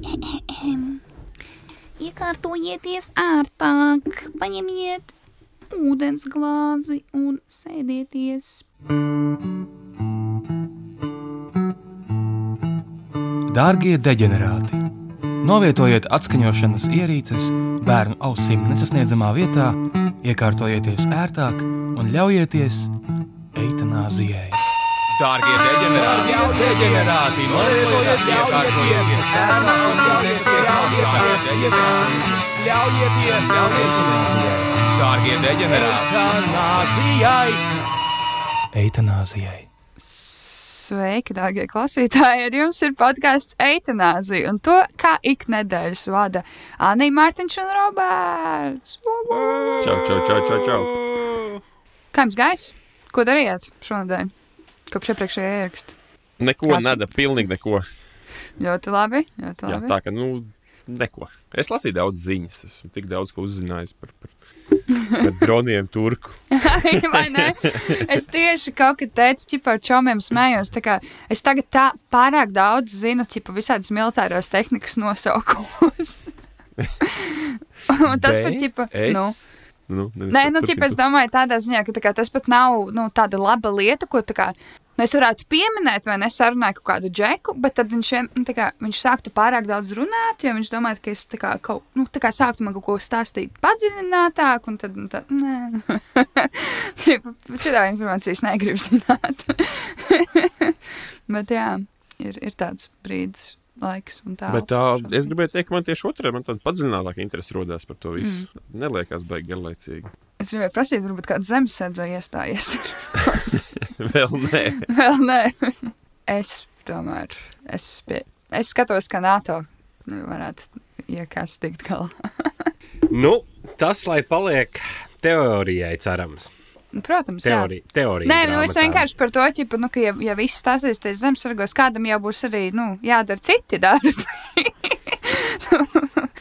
Iekārtojieties ērtāk, paņemiet ūdens glāzi un sēdieties. Dārgie deģenerāti! Novietojiet atskaņošanas ierīces bērnu ausīm nesasniedzamā vietā, iekārtojieties ērtāk un ļaujieties eitanāzijai. Dārgie deģenerāti, deģenerāti, novietojiet iekārtojieties bērnu ausīm nesasniedzamā vietā, ļaujieties eitanāzijai. Dārgie deģenerāti, eitanāzijai! Eitanāzijai. Sveiki, dārgie klausītāji! Ar jums ir podkāsts Eitanāzija, un to kā ik nedēļas vada Anija Mārtiņš un Roberts. Čau, čau, čau, čau, čau. Kā jums gājis? Ko darījāt šonadēļ? Kopš iepriekšējā ieraksta. Neko Kāds- neda, pilnīgi neko. Ļoti labi. Ļoti Jā, labi. tā ka, nu, neko. Es lasīju daudz ziņas, esmu tik daudz ko uzzinājis par, par, par droniem turku. Ne? Es tieši kaut kad teicu, ka par čomiem smējos. Es tagad tā pārāk daudz zinu, ķipa visādas militārās tehnikas nosaukumus. Tas pat, Bet ķipa, es... nu. Nu, Nē, nu, ķipa, es domāju, tādā ziņā, ka tā kā, tas pat nav nu, tāda laba lieta, ko tā kā, nu, es varētu pieminēt, vai nesarunāju kaut kādu džeku, bet tad viņš, nu, kā, viņš sāktu pārāk daudz runāt, jo viņš domāja, ka es kā, kaut, nu, tā kā sāktu man kaut ko stāstīt padziļinātāk, un tad, nu, tā, nē, šādā informācijas negribu zināt. bet jā, ir, ir tāds brīdis, laiks tā. Bet tā, es gribēju teikt, ka man tieši otrē, man tāda padziļinātāka interese rodās par to visu. Mm. Neliekas baigi garlaicīgi. Es gribēju prasīt, varbūt kāds zemesardze iestājies. Vēl nē. Vēl nē. Es tomēr es, pie, es skatos, ka NATO nu, varētu iekāst tikt galā. Nu, tas, lai paliek teorijai, cerams. Nu, Protams, Teorija. teorija Nē, nu es vienkārši par to, ķipa, nu, ka, ja, ja viss stāsies zemesargos, kādam jau būs arī nu, jādara citi darbi.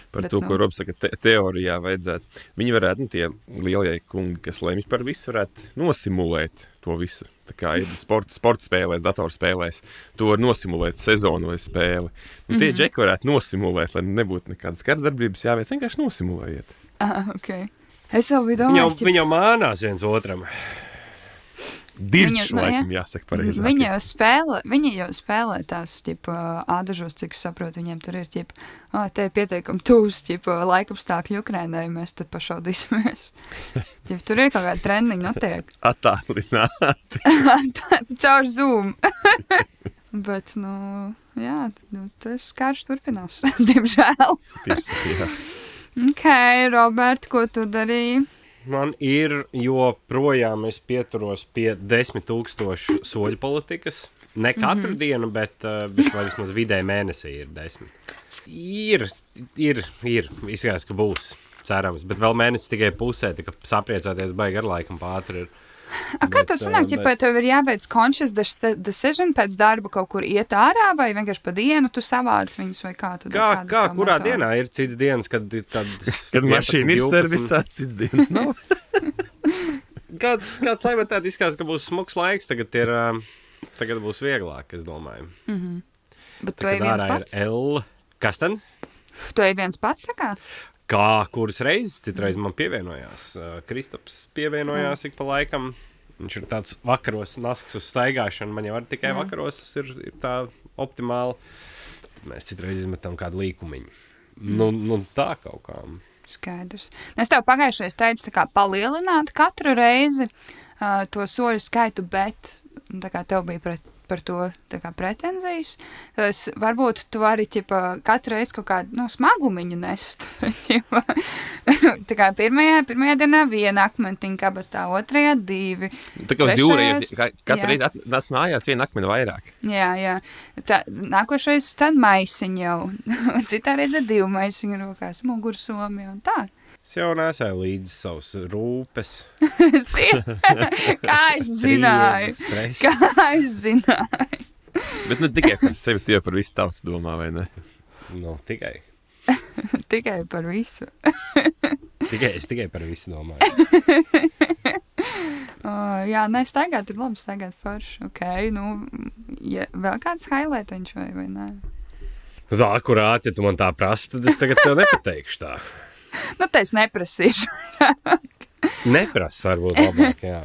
Par Bet, to, nu. ko Robs saka, te teorijā vajadzētu. Viņi varētu, nu, tie lielie kungi, kas lemj par visu, varētu nosimulēt to visu. Tā kā ir sporta, sporta spēlēs, datorspēlēs, to var nosimulēt sezonu vai spēli. Nu, tie mm -hmm. džeki varētu nosimulēt, lai nebūtu nekādas kardarbības jāveic. Vienkārši nosimulējiet. ah, okay. Es jau biju Viņi jau, domājis, viņi jau mānās viens otram. Dirž, Viņu- nu, laikam, jā. jāsaka pareizāk. Viņi jau spēlē, viņi jau spēlē tās tipa, ādažos, cik saprotu, viņiem tur ir tipa, oh, te ir pieteikumi tūs, tipa, laikapstākļi Ukrainai, mēs tad pašaudīsimies. Tipa, tur ir kaut kāda treniņa notiek. Attālināti. Tā- Caur Zoom. Bet, nu, jā, nu, tas karš turpinās, diemžēl. Tieši, jā. Ok, Robert, ko tu darīji? Man ir joprojām es pieturos pie desmit tūkstošu soļu politikas. Ne katru mm -hmm. dienu, bet, bet vai vismaz vidēji mēnesī ir desmit. Ir, ir, ir. Izskatās, ka būs. Cerams, bet vēl mēnesis tikai pusē, tā kā sapriecāties baigi ar laikam pāri. A, kā Bet, tas sanāk, ja bet- tev ir jāveic conscious de- decision pēc darba kaut kur iet ārā, vai vienkārši pa dienu tu savāc viņus, vai kā tu Kā, kā tā kurā metode? dienā ir cits dienas, kad, ir kad, Kad 11, mašīna ir 12? servisā, cits dienas nav. Kāds, kāds lai tā izskatās, ka būs smags laiks, tagad, ir, tagad būs vieglāk, es domāju. Bet tu ej viens pats? L. Kas tad? Tu ej viens pats, tā kā? Kā kuras reizes, citreiz man pievienojās. Kristaps pievienojās ik pa laikam. Viņš ir tāds vakaros, nasks uz staigāšanu. Man jau arī tikai Jā. vakaros ir, ir tā optimāli. Tad mēs citreiz izmetam kādu līkumiņu. Nu, nu tā kaut kā. Skaidrs. Nu, Es tev pagājušajā teicu, kā palielināt katru reizi uh, to soļu skaitu, bet nu, tā kā tev bija pret, par to kā pretenzijas, tas varbūt tu vari ķipa, katru reizi kaut kādu nu, smagumiņu nest. kā pirmajā, pirmajā dienā viena akmentiņa kabatā, otrajā divi. Tā kā uz jūra ir Trešais- ka- katru reizi atnāc mājās viena akmeni vairāk. Jā, jā. Tā, nākošais tad maisiņu jau. Citā reizē divi maisiņu rokās, mugursomi un tā. Es jau nesēju līdzi savus rūpes. Es tie, kā es zināju? Stress. Kā es zināju? Bet ne tikai par sevi, tu jau par visu tautu domā, vai ne? Nu, tikai. Tikai par visu. tikai. Es tikai par visu domāju. Uh, jā, nē, staigāt ir labi, staigāt forši. Ok, nu, ja vēl kāds highlightiņš vai, vai nē? Tā, akurāti, ja tu man tā prasa, tad es tagad tev nepateikšu tā. Nu, tā es neprasīšu. Neprasa, varbūt labāk, jā.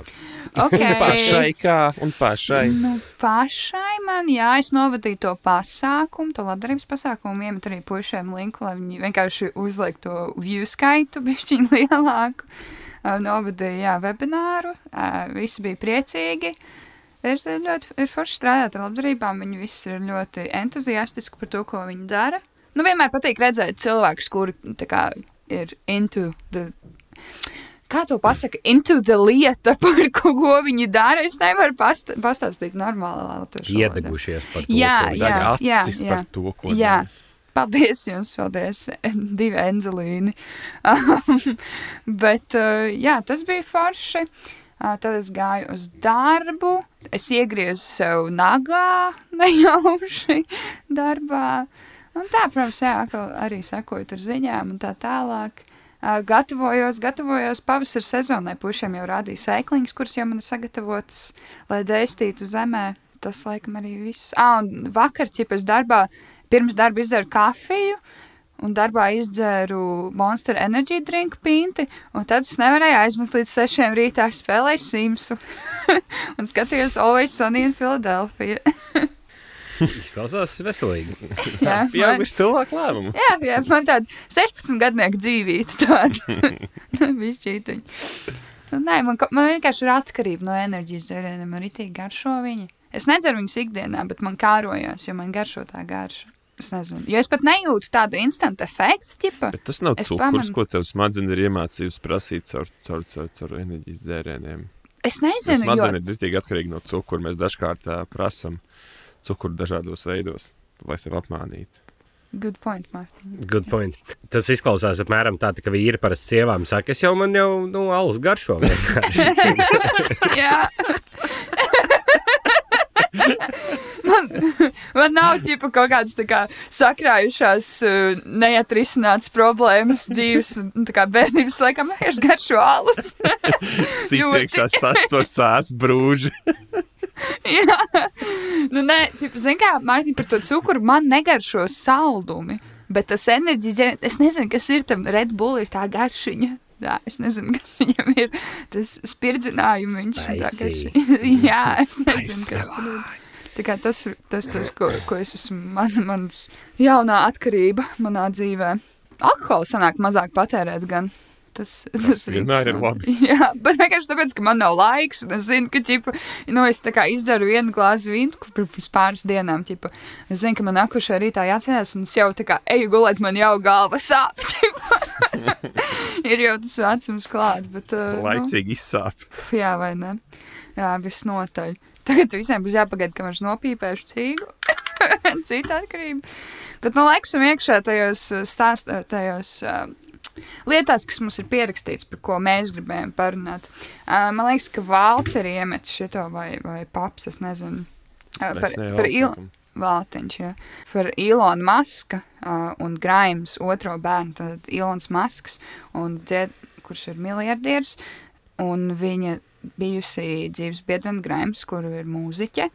Okay. Pašai kā un pašai. Nu, pašai man, jā, es novadīju to pasākumu, to labdarības pasākumu, iemet arī pušiem linku, lai viņi vienkārši uzliek to view skaitu bišķiņ lielāku. Uh, Novadīju, jā, webināru, uh, visi bija priecīgi. Ir ļoti ir forši strādāt ar labdarībām, viņi visi ir ļoti entuziastiski par to, ko viņi dara. Nu, vienmēr patīk redzēt cilvēkus, kuri tā kā ir into the kā to pasaka, into the lieta, par ko, ko viņi dara. Es nevaru past pastāstīt normāli latviešu. Iedegušies par to. Jā, ko- jā, Deg jā, jā. par to, ko Jā. dara. Paldies jums, paldies, divi enzelīni. Um, Bet, uh, jā, tas bija forši. Uh, Tad es gāju uz darbu, es iegriezu sev nagā, nejauši darbā. Un tā, protams, jā, arī sekojot ar ziņām un tā tālāk. Uh, gatavojos, gatavojos pavasara sezonai. Pušiem jau rādīja sēkliņas, kuras jau man ir sagatavotas, lai dēstītu zemē. Tas, laikam, arī viss. Ah, un vakar, ja pēc darbā, pirms darba izdzēru kafiju, un darbā izdzēru Monster Energy drink pinti, un tad es nevarēju aizmigt līdz sešiem rītā spēlēju Simsu. un skatījos Always Sunny in Philadelphia. Izklausās veselīgi. jā, man, Pieauguši cilvēku lēmumu. jā, jā, man tāda 16 gadnieku dzīvība tāda. Bišķītiņa. Nu, nē, man, man vienkārši ir atkarība no enerģijas dzērieniem. Man ir tik garšo viņi. Es nedzeru viņus ikdienā, bet man kārojās, jo man garšo tā garša. Es nezinu, jo es pat nejūtu tādu instant efektu, tipa. Bet tas nav Es cukurs, pamanu. ko tev smadzenes ir iemācījusi prasīt caur, caur, caur, caur enerģijas dzērieniem. Es nezinu, jo smadzenes ir ritīgi atkarīgi no cukura. Mēs dažkārt uh, prasam cukuru dažādos veidos, lai sevi apmānītu. Good point, Mārtiņ. Good point. Tas izklausās apmēram tā, ka vīri parasti sievām saka, es jau man jau, nu, alus garšo vienkārši. Jā. man, man nav ķipa kaut kādas tā kā sakrājušās, uh, neatrisinātas problēmas dzīves un tā kā bērnības laikam vienkārši garšo alus. Sīkā sastots brūži. Jā. Nu, nē, ķipa, zin kā, Mārtiņ, par to cukuru man negaršo saldumi, bet tas enerģijas, es nezinu, kas ir tam Red Bull, ir tā garšiņa. Jā, es nezinu, kas viņam ir. Tas spirdzinājumu viņš ir tā Spicy. garšiņa. Jā, es nezinu, kas tur ir. Tā kā tas ir tas, tas ko, ko es esmu, man, mans jaunā atkarība manā dzīvē. Alkohola sanāk mazāk patērēt gan. Tas, tas vienmēr ir interesanti. Jā, bet vienkārši tāpēc, ka man nav laiks. Es zinu, ka, ķipa, nu, es izdzeru vienu glāzi vīnu pirms pāris dienām. Ķipa, es zinu, ka man nākošajā rītā jāceļas, un es jau tā kā eju gulēt, man jau galva sāp. ir jau tas vecums klāt, bet. Uh, Laicīgi izsāp. Nu, jā, vai ne? Jā, visnotaļ. Tagad visiem būs jāpagaida, kamēr es nopīpēšu cīgu. Cita atkarība. Bet, nu, laikam iekšā tajos stāstos, tajos uh, lietās, kas mums ir pierakstīts, par ko mēs gribējām parunāt. Uh, man liekas, ka Valts ir iemetis šito vai, vai paps, es nezinu. Uh, par, Mēs par il... Valtiņš, ja. par Ilonu Maska uh, un Graims otro bērnu, tad Ilons Masks, un dzied, kurš ir miljardieris, un viņa bijusi dzīves biedrene Graims, kuru ir mūziķe,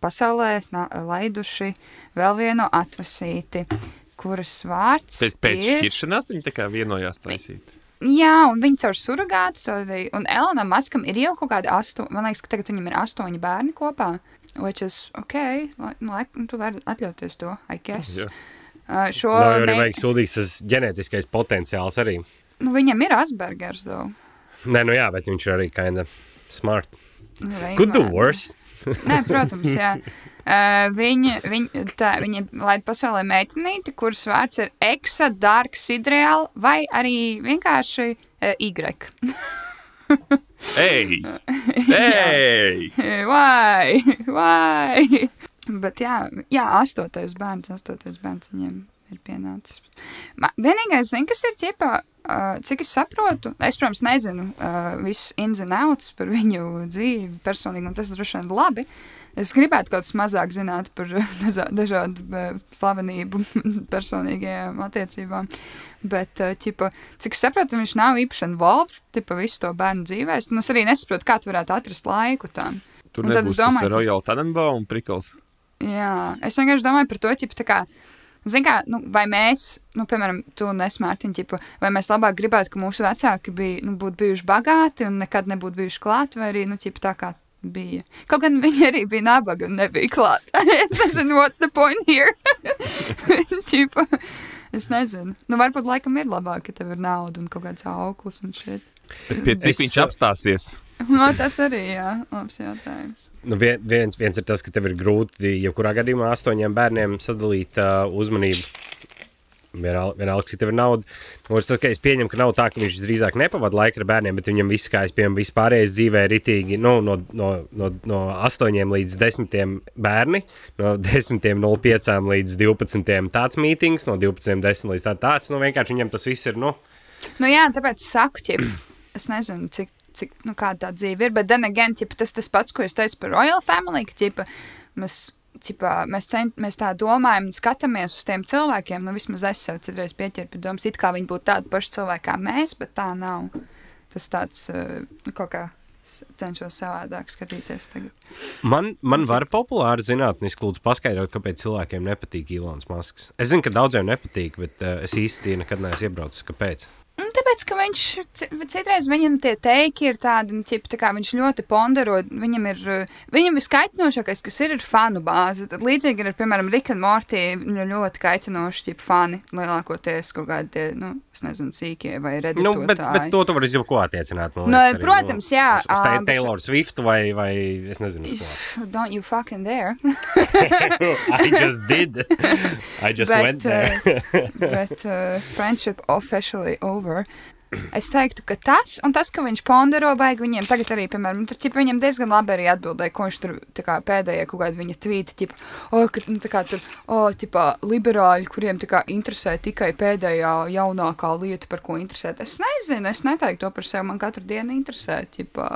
pasaulē na, laiduši vēl vienu atvasīti, kuras vārds Pēc, pēc ir... šķiršanās viņi tā kā vienojās taisīt. Jā, un viņi caur surrogātu. Un Elonam Maskam ir jau kaut kādi astoņi, man liekas, ka tagad viņam ir astoņi bērni kopā. Which is ok, lai, nu, laikam tu vari atļauties to, I guess. Jā. Uh, šo No, jau arī mei- vajag sūdīgs tas ģenētiskais potenciāls arī. nu, viņam ir Aspergers, though. Nē, nu jā, bet viņš ir arī kinda smart. Nu, Could do Reimā- worse. Nē, protams, jā. Uh, viņa, viņa, tā, viņa laid pasaulē meitenīti, kuras vārds ir Eksa, Dark, Sidreal vai arī vienkārši uh, Y. Ej! Ej! Vai, vai? Bet jā, jā, astotais bērns, astotais bērns viņiem ir pienācis. Ma, vienīgais, zin, kas ir ķipā, uh, cik es saprotu, es, protams, nezinu uh, visus ins and outs par viņu dzīvi personīgi, un tas droši vien labi. Es gribētu kaut kas mazāk zināt par dažā- dažādu uh, slavenību personīgajām attiecībām. Bet, uh, ķipa, cik es saprotu, viņš nav īpaši involved, visu to bērnu dzīvēs. Un es arī nesaprotu, kā tu varētu atrast laiku tam. Tur Un nebūs tas domāju, tu- Royal Tenenbaum prikals. Jā, es vienkārši domāju par to, ķipa, tā kā Zini, kā, nu, vai mēs, nu, piemēram, tu un es, Mārtiņ, ķipa, vai mēs labāk gribētu, ka mūsu vecāki bija, nu, būtu bijuši bagāti un nekad nebūtu bijuši klāt, vai arī, nu, ķipa, tā kā bija. Kaut gan viņi arī bija nabaga un nebija klāt. es nezinu, what's the point here? ķipa, es nezinu. Nu, varbūt laikam ir labāk, ka tev ir nauda un kaut kāds auklis un šit. Bet pie cik Es, viņš uh, apstāsies? No, tas arī, jā, labs jautājums. Nu, vien, viens, viens ir tas, ka tev ir grūti, jebkurā gadījumā, astoņiem bērniem sadalīt uh, uzmanību. Vienal- Vienalga, cik tev ir nauda. Otrs, tas, ka es pieņemu, ka nav tā, ka viņš drīzāk nepavada laiku ar bērniem, bet viņam viss, kā es pieņemu, vispārējais dzīvē ir ritīgi nu, no, no, no, no 8 līdz 10 bērni, no 10.05 līdz 12. tāds mītings, no 12.10 līdz tā tāds. Nu, vienkārši viņam tas viss ir. Nu, Nu, jā, tāpēc saku, ķip, es nezinu, cik, cik nu, tā dzīve ir, bet then again, ķip, tas tas pats, ko es teicu par Royal Family, ka ķip, mēs, ķipā, mēs, cent, mēs tā domājam un skatāmies uz tiem cilvēkiem, nu vismaz es sev citreiz pieķeru pie domas, it kā viņi būtu tādi paši cilvēki kā mēs, bet tā nav. Tas tāds, uh, nu, kaut kā cenšos savādāk skatīties tagad. Man, man var populāri zinātniski lūdzu paskaidrot, kāpēc cilvēkiem nepatīk Ilons Masks. Es zinu, ka daudziem nepatīk, bet uh, es īsti nekad neesmu iebraucis. Kāpēc? Un Tāpēc, ka viņš ci- citreiz viņam tie teiki ir tādi, nu, ķip, tā kā viņš ļoti pondero, viņam ir, viņam viskaitinošākais, kas ir, ir fanu bāze. Tad līdzīgi ir, piemēram, Rika un Mortī, viņa ļoti kaitinoši, ķip, fani, lielākoties kaut kādi, tie, nu, es nezinu, sīkie vai Nu, redaktori. bet, bet to tu vari jau ko attiecināt. man Nu, liekas, arī, protams, jā, Uz, uz tā bet- Taylor Swift vai, vai es nezinu, uz ko. Don't you fucking dare. I just did. I just went there. uh, bet uh, friendship officially over. Es teiktu, ka tas, un tas, ka viņš pondero, baigi viņiem tagad arī, piemēram, tur ķip, viņam diezgan labi arī atbildēja, ko viņš tur kā pēdējā kaut kāda viņa tvīta, ķip, o, ka, nu, tā kā tur, o, ķipā, liberāļi, kuriem tā kā interesē tikai pēdējā jaunākā lieta, par ko interesēt. Es nezinu, es neteiktu to par sevi, man katru dienu interesē, ķipā,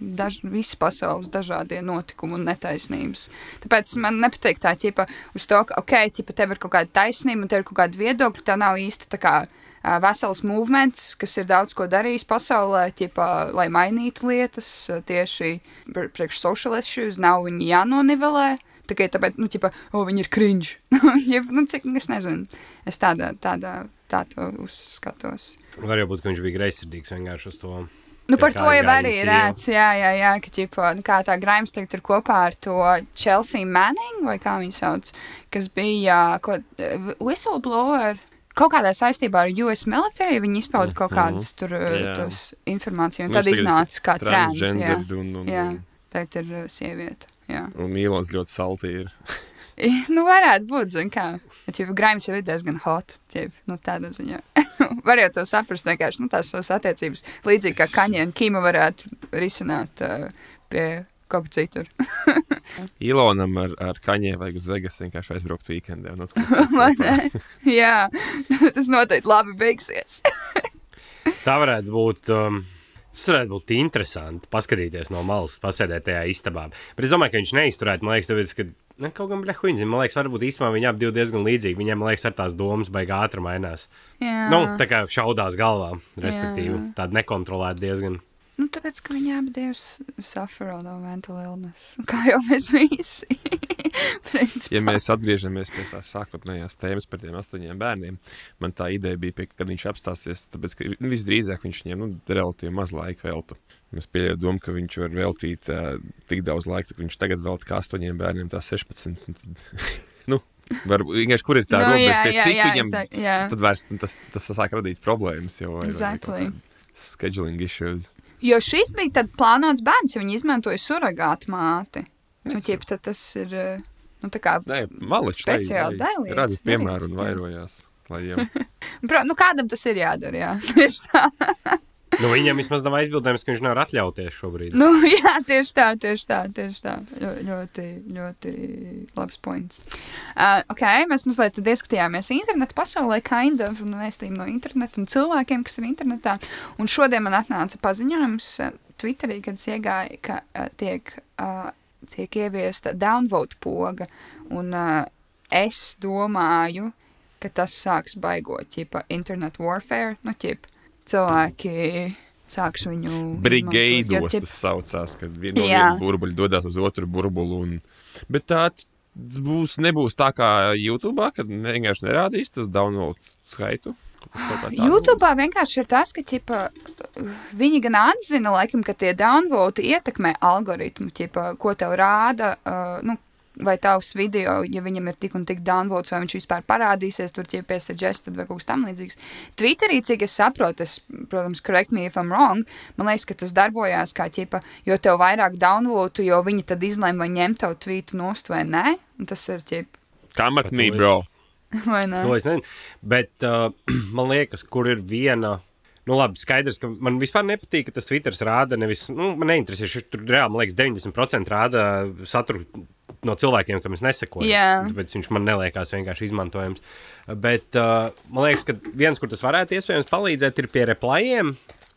daž, visi pasaules dažādie notikumi un netaisnības. Tāpēc man nepatīk tā ķipa uz to, ka, ok, ķipa, tev ir kaut kāda taisnība un tev ir kaut kāda viedokļa, tev nav īsti tā kā vesels movements, kas ir daudz ko darījis pasaulē, ķipa, lai mainītu lietas tieši pr- priekš social issues, nav viņi jānonivelē. Tikai tāpēc, nu, ķipa, o, viņi ir cringe. Nu, cik, es nezinu. Es tādā, tādā, tā to uzskatos. Var jau būt, ka viņš bija greizsirdīgs vienkārši uz to. Nu, par to jau arī ir rēts, jā, jā, jā, ka, ķipa, nu, kā tā Graims tagad ir kopā ar to Chelsea Manning, vai kā viņu sauc, kas bija, ko, whistleblower, kaut kādā saistībā ar US military, viņi izpauda kaut kādus tur Jā. tos informāciju, un Viņš tad iznāca kā trans, jā, un, un, jā, tagad ir eh, sieviete, jā. un Mīlons ļoti salti ir. Nu, varētu būt, zin kā, bet jau Graims jau ir diezgan hot, ķip, nu, tādā ziņā. Var jau to saprast vienkārši, nu, tās savas attiecības, līdzīgi kā Kaņa un Kima varētu risināt uh, pie kaut kā citur. Ilonam ar, ar kaņē vajag uz Vegas vienkārši aizbraukt weekendē. Ne? Jā, tas noteikti labi beigsies. Tā varētu būt. Um, Tas varētu būt interesanti paskatīties no malas, pasēdēt tajā istabā. Bet es domāju, ka viņš neizturētu. Man liekas, tāpēc, ka ne, kaut kam blehuņi. Man liekas, varbūt īstenībā viņi abi diezgan līdzīgi. Viņiem, man liekas, ar tās domas baigā ātri mainās. Jā. Nu, tā kā šaudās galvā, respektīvi, Jā. tāda nekontrolēta diezgan. Nu, tāpēc, ka viņi abi divi suffer no mental illness. Kā jau mēs visi. Ja mēs atgriežamies pie tās sākotnējās tēmas par tiem astoņiem bērniem, man tā ideja bija, pie, kad viņš apstāsies, tāpēc, ka nu, visdrīzāk viņš viņiem nu, relatīvi maz laika velta. Es pieļauju domu, ka viņš var veltīt uh, tik daudz laika, cik viņš tagad veltīja kā astoņiem bērniem, tā 16. un Tad, nu, varbūt, vienkārši, kur ir tā Nu, robeža, pie cik jā, viņam exact- jā. tad vairs nu, tas, tas sāk radīt problēmas. Jau, vai- vai Exactly. kaut kādi Scheduling issues. Jo šis bija tad plānots bērns, ja viņi izmantoja surrogātu māti. Nu, ķip, tas ir, eh, nu, tā kā, Nē, maličs. lai- Speciāli dailietas, Rada piemēru un darīts, jā. vairojās. Jau nu, kādam tas ir jādara, jā. Nu, viņam vismaz nav aizbildījums, ka viņš nevar atļauties šobrīd. Nu, jā, tieši tā, tieši tā, tieši tā. Ļo, ļoti, ļoti labs points. Uh, ok, mēs mazliet ieskatījāmies interneta pasaulē, kind of, un vēstījumu no interneta un cilvēkiem, kas ir internetā. Un šodien man atnāca paziņojums uh, Twitterī, kad es iegāju, ka uh, tiek, uh, tiek ieviesta downvote poga, un uh, es domāju, ka tas sāks baigot, ķipa, internet warfare, nu, ķipa, cilvēki sāks viņu jo, brigēdos ķip, tas saucās, kad viena no viena burbuļa dodas uz otru burbuli. Un... Bet tā, būs, nebūs tā kā YouTube, kad vienkārši nerādīs tas download skaitu. YouTube vienkārši ir tas, ka ķipa, viņi gan atzina, laikam, ka tie downvoti ietekmē algoritmu, ķipa, ko tev rāda. Uh, nu, Vai tavs video, ja viņam ir tik un tik downvotes, vai viņš vispār parādīsies tur, ja pie suggested vai kaut kas tamlīdzīgs. Twitterī, cik es saprotu, es, protams, correct me if I'm wrong, man liekas, ka tas darbojās kā ķipa, jo tev vairāk downvotu, jo viņi tad izlēma, vai ņemt tavu tvītu nost vai nē. Un tas ir ķipa, Kamatnī, bro. vai nē. To es nezinu. Bet uh, man liekas, kur ir viena. Nu, labi, skaidrs, ka man vispār nepatīk, ka tas Twitter rāda nevis. Nu, man neinteresē, viņš tur reāli, man liekas, 90% rāda saturu no cilvēkiem, kam es nesakoju. Jā. Tāpēc viņš man neliekas vienkārši izmantojams. Bet uh, man liekas, ka viens, kur tas varētu iespējams palīdzēt, ir pie replājiem.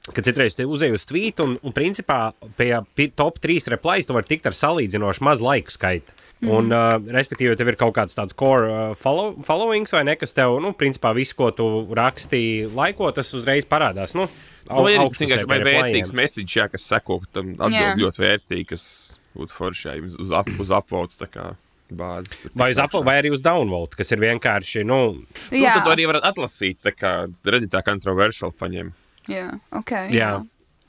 Kad citreiz te uzēju uz tvītu, un, un principā pie pi- top 3 replājas tu vari tikt ar salīdzinoši maz laiku skaitu. Mm. Un, uh, respektīvi, tev ir kaut kāds tāds core uh, follow, followings, vai ne, kas tev, nu, principā, visu, ko tu rakstīji laiko, tas uzreiz parādās. Nu, Nu, ir augstpusē vienkārši pie vai vērtīgs message, jā, kas seko, tam Jā. atbild ļoti vērtīgi, kas būtu forši jā, jums uz, ap, uz tā bāzes. tur Vai uz Apple, vai arī uz downvote, kas ir vienkārši, nu, Nu, tad to arī varat atlasīt, tā kā redītā kontroversiāli paņem. Jā, ok. Jā. Jā,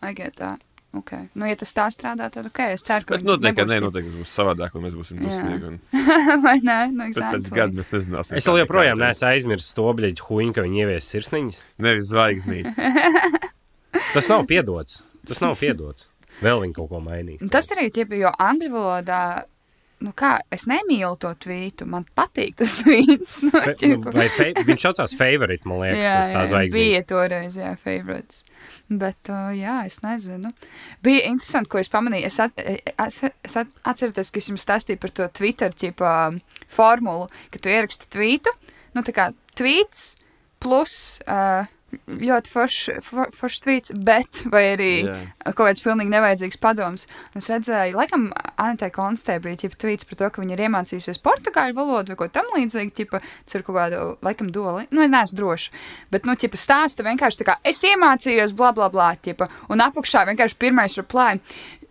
I get that. Okay. Nu, ja tas tā strādā, tad ok. Es ceru, ka Bet noteikti, nē, noteikti tas būs savādāk, un mēs būsim dusmīgi. un Vai nē, nu, Tad pēc exactly. gada mēs nezināsim. es vēl joprojām neesmu aizmirsis to bļaļu huņu, ka viņi ievies sirsniņas. Nevis zvaigznīt. Tas nav piedots. Tas nav piedots. Vēl viņi kaut ko mainīs. Tas arī ir, jo angļu valodā, nu kā, es nemīlu to tvītu, man patīk tas tvīts. Nu, Fe, nu, vai fe, viņš saucās favorite, man liekas, jā, tas tā jā, zvaigznīte. bija toreiz, jā, favorites. Bet, uh, jā, es nezinu. Bija interesanti, ko es pamanīju. Es, at, es, es at, atceros, ka es jums stāstīju par to Twitter ķipa, formulu, ka tu ieraksti tvītu, nu tā kā tvīts plus uh, ļoti foršs for, forš tvīts, bet vai arī Jā. kaut kāds pilnīgi nevajadzīgs padoms. Es redzēju, laikam, Anitē Konstē bija ķipa, tvīts par to, ka viņa ir iemācījusies portugāļu valodu vai ko tam līdzīgu, ķipa, ir kaut kāda, laikam, doli. Nu, es neesmu droši. Bet, nu, ķipa, stāsta vienkārši tā kā, es iemācījos, bla, bla, bla, ķipa, un apakšā vienkārši pirmais reply.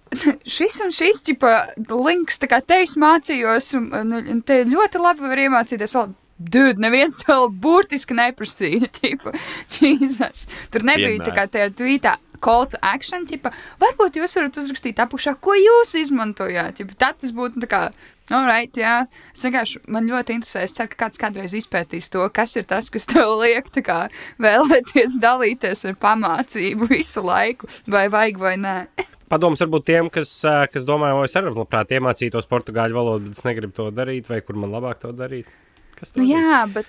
Šis un šis ķipa, links, tā kā te es mācījos, un, un, un te ļoti labi var iemācīties vēl. Dude, neviens to vēl burtiski neprasīja. Tipa, Jesus. Tur nebija Vienmēr. tā kā tajā tvītā call to action. Tipa, varbūt jūs varat uzrakstīt apakšā, ko jūs izmantojāt. Tipa, tad tas būtu tā kā, alright, jā. Es vienkārši, man ļoti interesē, es ceru, ka kāds kādreiz izpētīs to, kas ir tas, kas tev liek tā kā vēlēties dalīties ar pamācību visu laiku, vai vajag vai nē. Padoms varbūt tiem, kas, kas domā, o es arī labprāt iemācītos portugāļu valodu, bet es negribu to darīt, vai kur man labāk to darīt. Kas Nu, jā, bet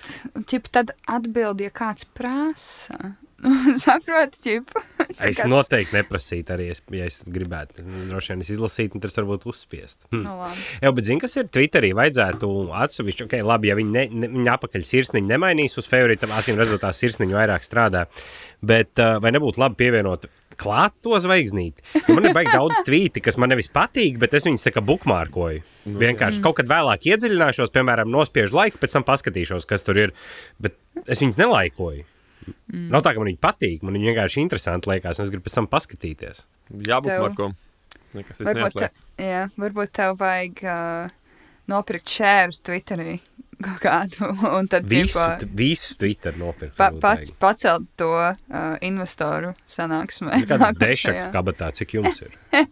ķip, tad atbild, ja kāds prasa. Saprotu, ķip. Es noteikti neprasītu arī, es, ja es gribētu. Droši vien es izlasītu, un tas varbūt uzspiest. Hm. Nu, labi. Jā, bet zini, kas ir Twitterī? Vajadzētu atsevišķi, ok, labi, ja viņi, ne, ne, viņi apakaļ sirsniņu nemainīs uz favorītu, tad acīm redzot, tā sirsniņa vairāk strādā. Bet uh, vai nebūtu labi pievienot klāt to zvaigznīti? Jo man ir baigi daudz tvīti, kas man nevis patīk, bet es viņus tā kā bookmarkoju. Vienkārši kaut kad vēlāk iedziļināšos, piemēram, nospiežu laiku, pēc tam paskatīšos, kas tur ir. Bet es viņus nelaikoju. Mm. Nav tā, ka man viņi patīk, man viņi vienkārši interesanti liekas, un es gribu pēc tam paskatīties. Jābūt Marko. Nekas es Varbūt, te, jā, varbūt tev vajag uh, nopirkt šērus Twitterī kaut kādu, un tad Visu, ķipa, visu Twitter nopirkt. pa, pats pacelt to uh, investoru sanāksmē. Ir Kāds dešaks kabatā, cik jums ir?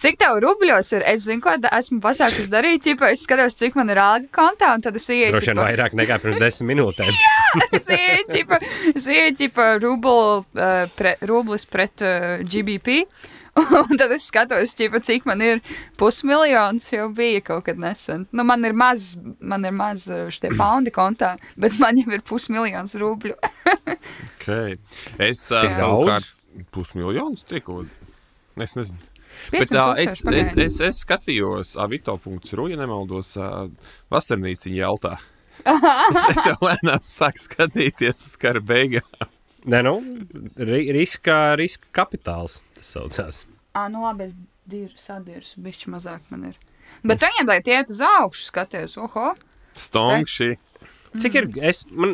Cik tev rubļos ir? Es zinu, ko da- esmu pasākusi darīt. Ķipa, es skatos, cik man ir alga kontā, un tad es ieeju. Droši vien vairāk nekā pirms desmit minūtēm. Es ieeju, ķipa, es ieeju, ķipa, rublu, uh, pre, rublis pret uh, GBP. Un tad es skatos, ķipa, cik man ir pusmiljons, jau bija kaut kad nesen. Nu, man ir maz, man ir maz uh, šitie paundi kontā, bet man jau ir pusmiljons rubļu. Okay. Es Tik savukārt pusmiljonus tieku. Es nezinu. Bet, 500 uh, es, es, es, es skatījos avito.ru, ja nemaldos, vasarnīciņu jeltā. es, es jau lēnām sāku skatīties uz kara beigām. Nē, nu, ri, riska, riska kapitāls tas saucās. Ā, nu labi, es diru sadirsu, bišķi mazāk man ir. Bet viņiem, lai tie iet uz augšu, skaties, oho. Stongši. Cik ir? Es, man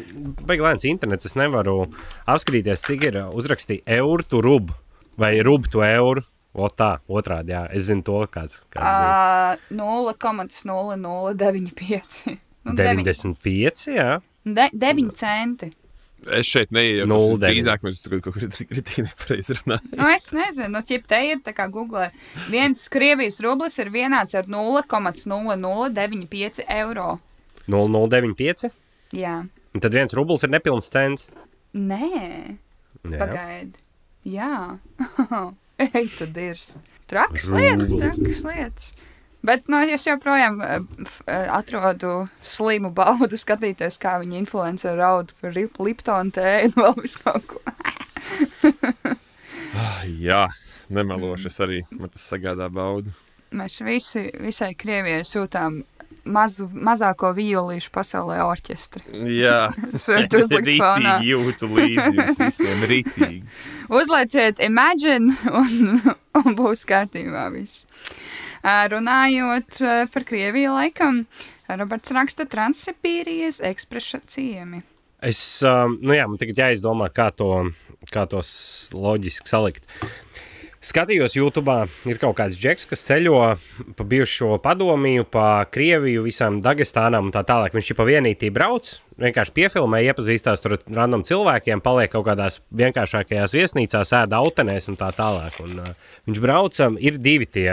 vajag lēns internets, es nevaru apskatīties, cik ir uh, uzrakstīts eiro tu rub vai rub tu eiro. O tā, otrādi, jā. Es zinu to, kāds, kāds. Uh, 0,0095. Nu, deviņi- 95, jā. De, 9 centi. Es šeit. Nulle deviņi. Drīzāk mēs tur kaut kur kritīgi nepareizi runājam. Nu, es nezinu, nu, ķip, te ir tā kā Google. Viens Krievijas rublis ir vienāds ar 0,0095 eiro. 0095. Jā. Un tad viens rubls ir nepilns cents. Nē, pagaidi. Jā. Ej, tu dirst. Trakas lietas, trakas lietas. Bet nu, es joprojām eh, eh, atrodu slimu baudu skatīties, kā viņi influenceri raud par Lip- Liptonu tēju un vēl visu kaut ko. Jā, nemeloši. Es arī man tas sagādā baudu. Mēs visi, visai Krievijai sūtām mazu, mazāko violīšu pasaulē orķestri. Jā, Es varu uzlikt fonā. Rītīgi jūtu līdzi jums visiem. Rītīgi. Uzlieciet, imagine, un, un būs kārtībā viss. Runājot par Krieviju, laikam, Roberts raksta Transsibīrijas ekspresa ciemi. Es, nu jā, man tagad jāizdomā, kā to, kā to loģiski salikt. Skatījos, YouTube ir kaut kāds džeks, kas ceļo pa bijušo padomiju, pa Krieviju, visām Dagestānām un tā tālāk. Viņš ir pa vienītī brauc, vienkārši piefilmē, iepazīstās tur ar random cilvēkiem, paliek kaut kādās vienkāršākajās viesnīcās, ēda autenēs un tā tālāk. Un, uh, viņš brauca, ir divi tie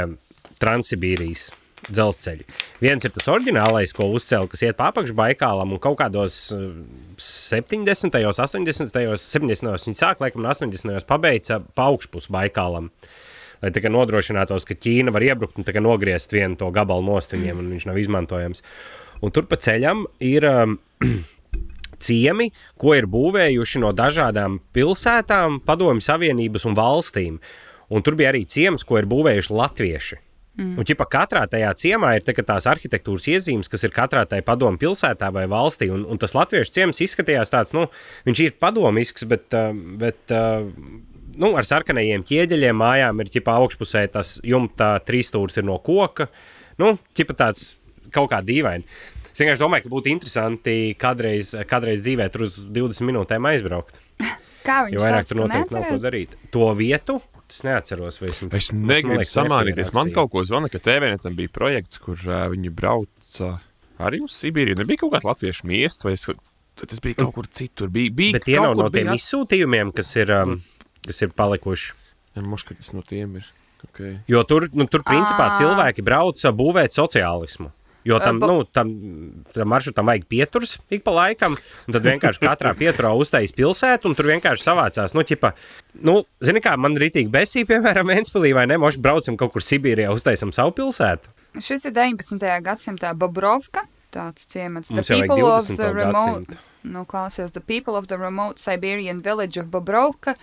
Transsibīrijas dzelzceļi. Viens ir tas oriģinālais, ko uzcēla, kas iet pa apakšu Baikālam un kaut kādos uh, 70., 80., 70. viņi sāk, laikam, no 80. pabeidza pa augšpus Baikālam. Lai tā kā nodrošinātos, ka Ķīna var iebrukt un nogriezt vienu to gabalu nost viņiem, un viņš nav izmantojams. Un tur pa ceļam ir um, ciemi, ko ir būvējuši no dažādām pilsētām, padomju savienības un valstīm. Un tur bija arī ciems, ko ir būvējuši latvieši. Mm. Un ķipa katrā tajā ciemā ir tā, tās arhitektūras iezīmes, kas ir katrā tajā padomu pilsētā vai valstī. Un, un tas latviešu ciems izskatījās tāds, nu, viņš ir padomisks, bet, uh, bet uh, nu, ar sarkanajiem ķieģeļiem mājām ir ķipa augšpusē tas jumta trīsstūris ir no koka. Nu, ķipa tāds kaut kā dīvaini. Es vienkārši domāju, ka būtu interesanti kādreiz, kādreiz dzīvē tur uz 20 minūtēm aizbraukt. Kā viņi Jo vairāk sauc, tur tu noteikti nav ko darīt. To vietu es neatceros. vai esmu- Es negribu liekas, samānīties. Man kaut ko zvana, ka TVNetam bija projekts, kur uh, viņi brauca arī uz Sibīriju. Nebija kaut kāds latviešu miests, vai es, tas bija kaut kur citur. Bija, bija Bet tie kaut nav no tiem bija izsūtījumiem, kas ir, um, kas ir palikuši. Jā, Moška, tas no tiem ir. Okay. Jo tur, nu, tur principā, cilvēki brauca būvēt sociālismu. Jo tam, ba- nu, tam, tam maršrutam vajag pieturas ik pa laikam, tad vienkārši katrā pieturā uztaisīs pilsētu, un tur vienkārši savācās. Nu, ķipa, nu, zini, kā man rītīgi besī, piemēram, Ventspilī vai ne, moši braucam kaut kur Sibīrijā, uztaisam savu pilsētu. Šis ir 19. gadsimtā Bobrovka. Tāds ciemats. The Mums vajag people of 20. the remote. gadsimtu. Nu, klausies, the people of the remote Siberian village of Bobrovka